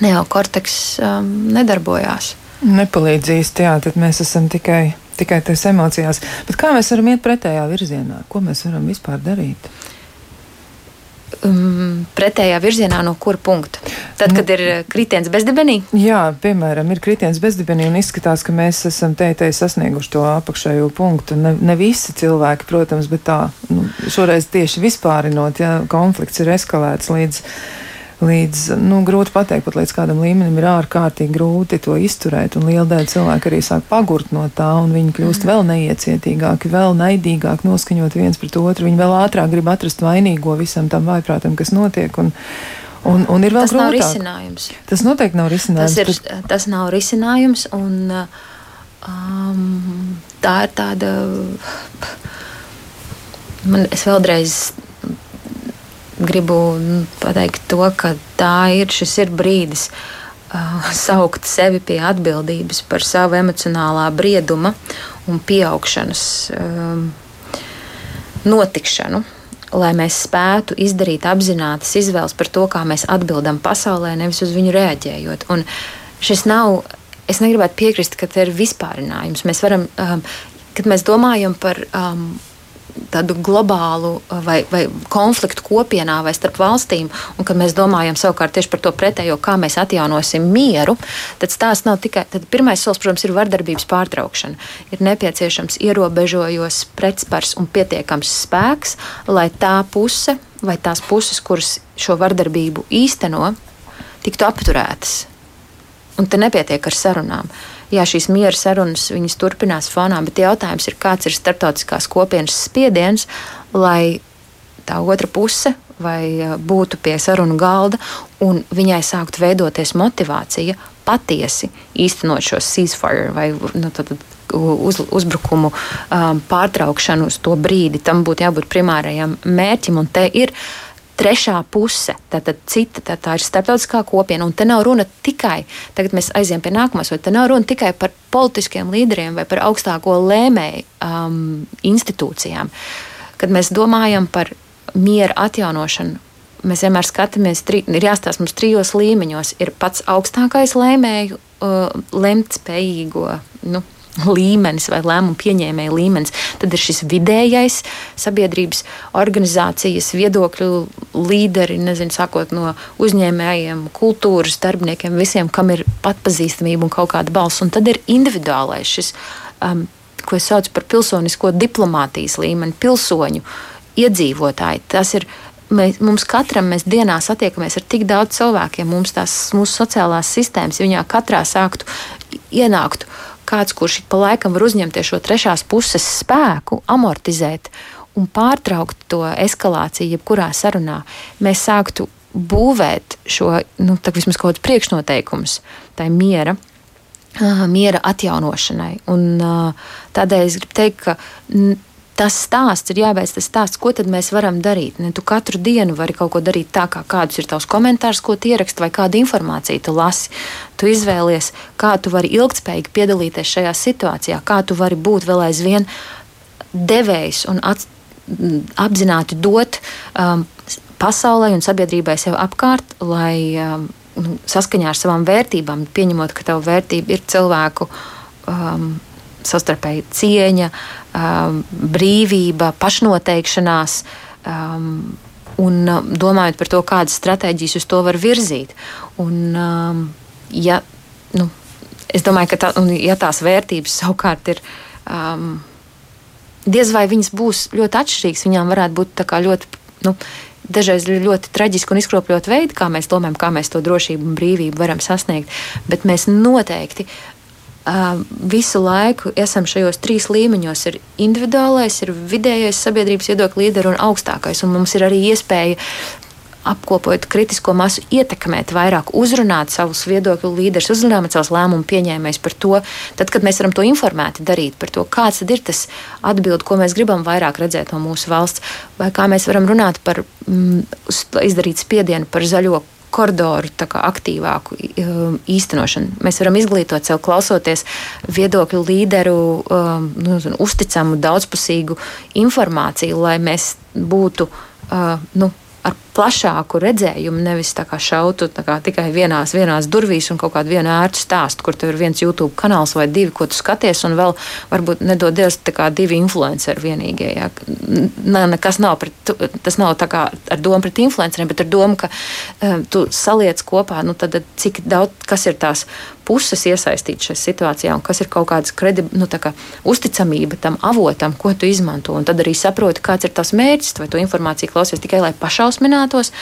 neokorteks um, nedarbojās. Nepalīdzīs, jā, tad mēs esam tikai tikai tajās emocijās. Bet kā mēs varam iet pretējā virzienā? Ko mēs varam vispār darīt? Um, pretējā virzienā no kura punkta? Tad, kad ir eh, kritiens bezdibenī? Jā, piemēram, ir kritiens bezdibenī un izskatās, ka mēs esam teitei sasnieguši to apakšējo punktu. Ne, ne visi cilvēki, protams, bet tā, nu, šoreiz tieši vispārinot, ja konflikts ir eskalēts līdz līdz, nu, grūti pateikt, pat līdz kādam līmenim ir ārkārtīgi grūti to izturēt, un liela daļa cilvēku arī sāk pagurt no tā, un viņi kļūst mm. vēl neiecietīgāki, vēl naidīgāk noskaņot viens pret otru, viņi vēl ātrāk grib atrast vainīgo visam tam vaiprātam, kas notiek, un, un, un ir vēl tas grūtāk. nav risinājums. Tas noteikti nav risinājums. Tas, ir, bet... tas nav risinājums, un um, tā ir tāda. Man, es vēlreiz gribu nu, pateikt to, ka tā ir, šis ir brīdis uh, <laughs> saukt sevi pie atbildības par savu emocionālā brieduma un pieaugšanas um, notikšanu. Lai mēs spētu izdarīt apzinātas izvēles par to, kā mēs atbildam pasaulē, nevis uz viņu reaģējot. Un šis nav, es negribētu piekrist, ka tas ir vispārinājums. Mēs varam, um, kad mēs domājam par um, tādu globālu uh, vai, vai konfliktu kopienā vai starp valstīm, un kad mēs domājam savukārt tieši par to pretējo, kā mēs atjaunosim mieru, tad stāsts nav tikai, tad pirmais solis, protams, ir vardarbības pārtraukšana. Ir nepieciešams ierobežojos pretspars un pietiekams spēks, lai tā puse vai tās puses, kuras šo vardarbību īsteno, tiktu apturētas. Un te nepietiek ar sarunām. Uh, jā, šīs miera sarunas turpinās fonā, bet jautājums ir, kāds ir starptautiskās kopienas spiediens, lai tā otra puse vai būtu pie sarunu galda un viņai sāktu veidoties motivācija patiesi īstenot šo ceasefire vai nu, tad, uz, uzbrukumu um, pārtraukšanu uz to brīdi. Tam būtu jābūt primārajam mērķim, un te ir trešā puse, tātad cita, tā, tā ir starptautiskā kopiena. Un te nav runa tikai, tagad mēs aiziem pie nākamās, vai te nav runa tikai par politiskiem līderiem vai par augstāko lēmēju um, institūcijām. Kad mēs domājam par miera atjaunošanu, mēs vienmēr skatāmies, tri, ir jāstāsta mums trijos līmeņos. Ir pats augstākais lēmēju, uh, lemt spējīgo. Nu, līmenis vai lēmumu pieņēmēja līmenis. Tad ir šis vidējais sabiedrības organizācijas viedokļu līderi, nezinu, sākot no uzņēmējiem, kultūras darbiniekiem, visiem, kam ir patpazīstamība un kaut kāda balss. Un tad ir individuālais šis, um, ko es saucu par pilsonisko diplomātijas līmeni, pilsoņu iedzīvotāji. Tas ir mēs, mums katram mēs dienā satiekamies ar tik daudz cilvēkiem, mums tās mūsu sociālās sistēmas, ja viņā katrā sāktu ienākt kāds, kurš pa laikam var uzņemties šo trešās puses spēku, amortizēt un pārtraukt to eskalāciju, jebkurā sarunā, mēs sāktu būvēt šo, nu, vismaz kaut kādus priekšnoteikumus tai miera. Miera atjaunošanai. Un, tādēļ es gribu teikt, ka tas stāsts ir jābeidz tas stāsts, ko tad mēs varam darīt. Ne, tu katru dienu vari kaut ko darīt tā, kā kādus ir tavs komentārs, ko ieraksti, vai kādu informāciju tu lasi. Tu izvēlies, kā tu vari ilgspējīgi piedalīties šajā situācijā, kā tu vari būt vēl aizvien devējs un at, apzināti dot um, pasaulē un sabiedrībai sev apkārt, lai um, saskaņā ar savām vērtībām, pieņemot, ka tava vērtība ir cilvēku. Um, savstarpēji cieņa, brīvība, pašnoteikšanās. Un domājot par to, kādas stratēģijas uz to var virzīt. Un, ja, nu, es domāju, ka tā, ja tās vērtības savukārt ir. Um, diez vai viņas būs ļoti atšķirīgas, viņām varētu būt ļoti. Nu, Dažreiz ļoti traģiski un izkropļot veidu, kā mēs domājam, kā mēs to drošību un brīvību varam sasniegt. Bet mēs noteikti visu laiku esam šajos trīs līmeņos. Ir individuālais, ir vidējais sabiedrības viedokļa līderis un augstākais. Un mums ir arī iespēja apkopot kritisko masu, ietekmēt vairāk, uzrunāt savus viedokļu līderus, uzrunāt savus lēmumu pieņēmējus par to, tad, kad mēs varam to informēti darīt, par to, kāds ir tas atbildi, ko mēs gribam vairāk redzēt no mūsu valsts, vai kā mēs varam runāt par, mm, izdarīt spiedienu par zaļo koridoru aktīvāku um, īstenošanu. Mēs varam izglītot sev, klausoties viedokļu līderu, um, nu, uzticamu, daudzpusīgu informāciju, lai mēs būtu uh, nu, ar plašāku redzējumu, nevis tā kā šautu tā kā tikai vienās, vienās durvīs un kaut kādu vienu ērtu stāstu, kur tev ir viens YouTube kanāls vai divi, ko tu skaties, un vēl varbūt nedod Dievs kā divi influenceri vienīgie. Jā. Nē, nekas nav pret, tas nav tā kā ar domu pret influenceriem, bet ar domu, ka um, tu saliec kopā, nu tad cik daudz, kas ir tās puses iesaistītas šajā situācijā, un kas ir kaut kāda kredib, nu, kā uzticamība tam avotam, ko tu izmanto. Un tad arī saproti, kāds ir tas mērķis. Vai tu informāciju klausies tikai lai pašausminātos,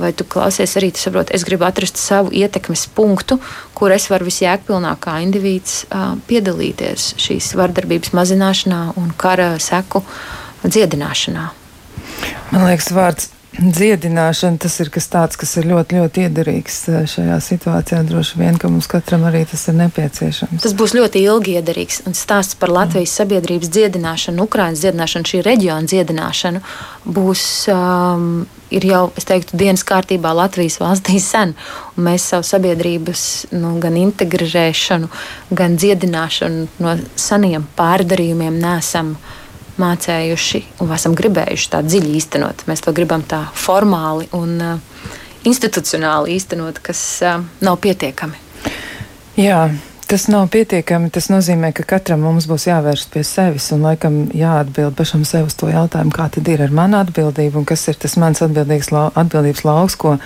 vai tu klausies arī, tu saproti, es gribu atrast savu ietekmes punktu, kur es varu visjēgpilnāk kā indivīds piedalīties šīs vardarbības mazināšanā un kara seku dziedināšanā. Man liekas, vārds dziedināšana tas ir kas tāds, kas ir ļoti, ļoti iederīgs eh, šajā situācijā. Droši vien, ka mums katram arī tas ir nepieciešams. Tas būs ļoti ilgi iederīgs. Un stāsts par Latvijas sabiedrības dziedināšanu, Ukraiņas dziedināšanu, šī reģiona dziedināšanu būs. Um, ir jau, es teiktu, dienas kārtībā Latvijas valstī sen. Un mēs savu sabiedrības nu, gan integrēšanu, gan dziedināšanu no seniem pārdarījumiem nesam uh, mācējuši un esam gribējuši tā dziļi īstenot. Mēs to gribam tā formāli un uh, institucionāli īstenot, kas uh, nav pietiekami. Jā. Tas nav pietiekami. Tas nozīmē, ka katram mums būs jāvērst pie sevis un laikam jāatbild pašam sev uz to jautājumu, kā tad ir ar manu atbildību un kas ir tas mans atbildības lauks, ko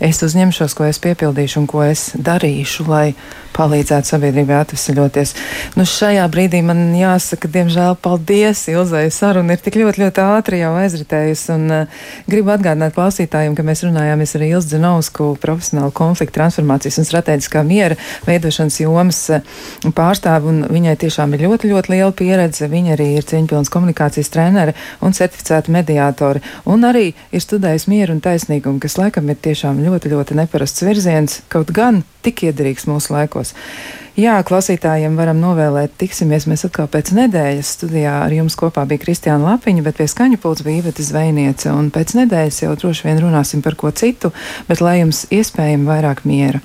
es uzņemšos, ko es piepildīšu un ko es darīšu, lai palīdzētu sabiedrībai atvesaļoties. Nu, šajā brīdī man jāsaka, diemžēl, paldies Ilzai. Saruna ir tik ļoti, ļoti ātri jau aizritējusi. Un uh, gribu atgādināt klausītājiem, ka mēs runājāmies ar Ilzu Zinovsku, profesionālu konfliktu transformācijas un strateģiskā miera veidošanas jomas uh, pārstāvu. Viņai tiešām ir ļoti, ļoti liela pieredze. Viņa arī ir cieņpilnas komunikācijas trenere un certificēta mediātori. Un arī ir studējusi mieru un taisnīgumu, kas laikam ir tiešām ļoti, ļoti neparasts virziens, kaut gan tik iederīgs mūsu laikos. Jā, klausītājiem varam novēlēt, tiksimies mēs atkal pēc nedēļas. Studijā ar jums kopā bija Kristiāna Lapiņa, bet pie skaņu pults bija Iveta Zvejniece. Un pēc nedēļas jau droši vien runāsim par ko citu, bet lai jums iespējami vairāk miera.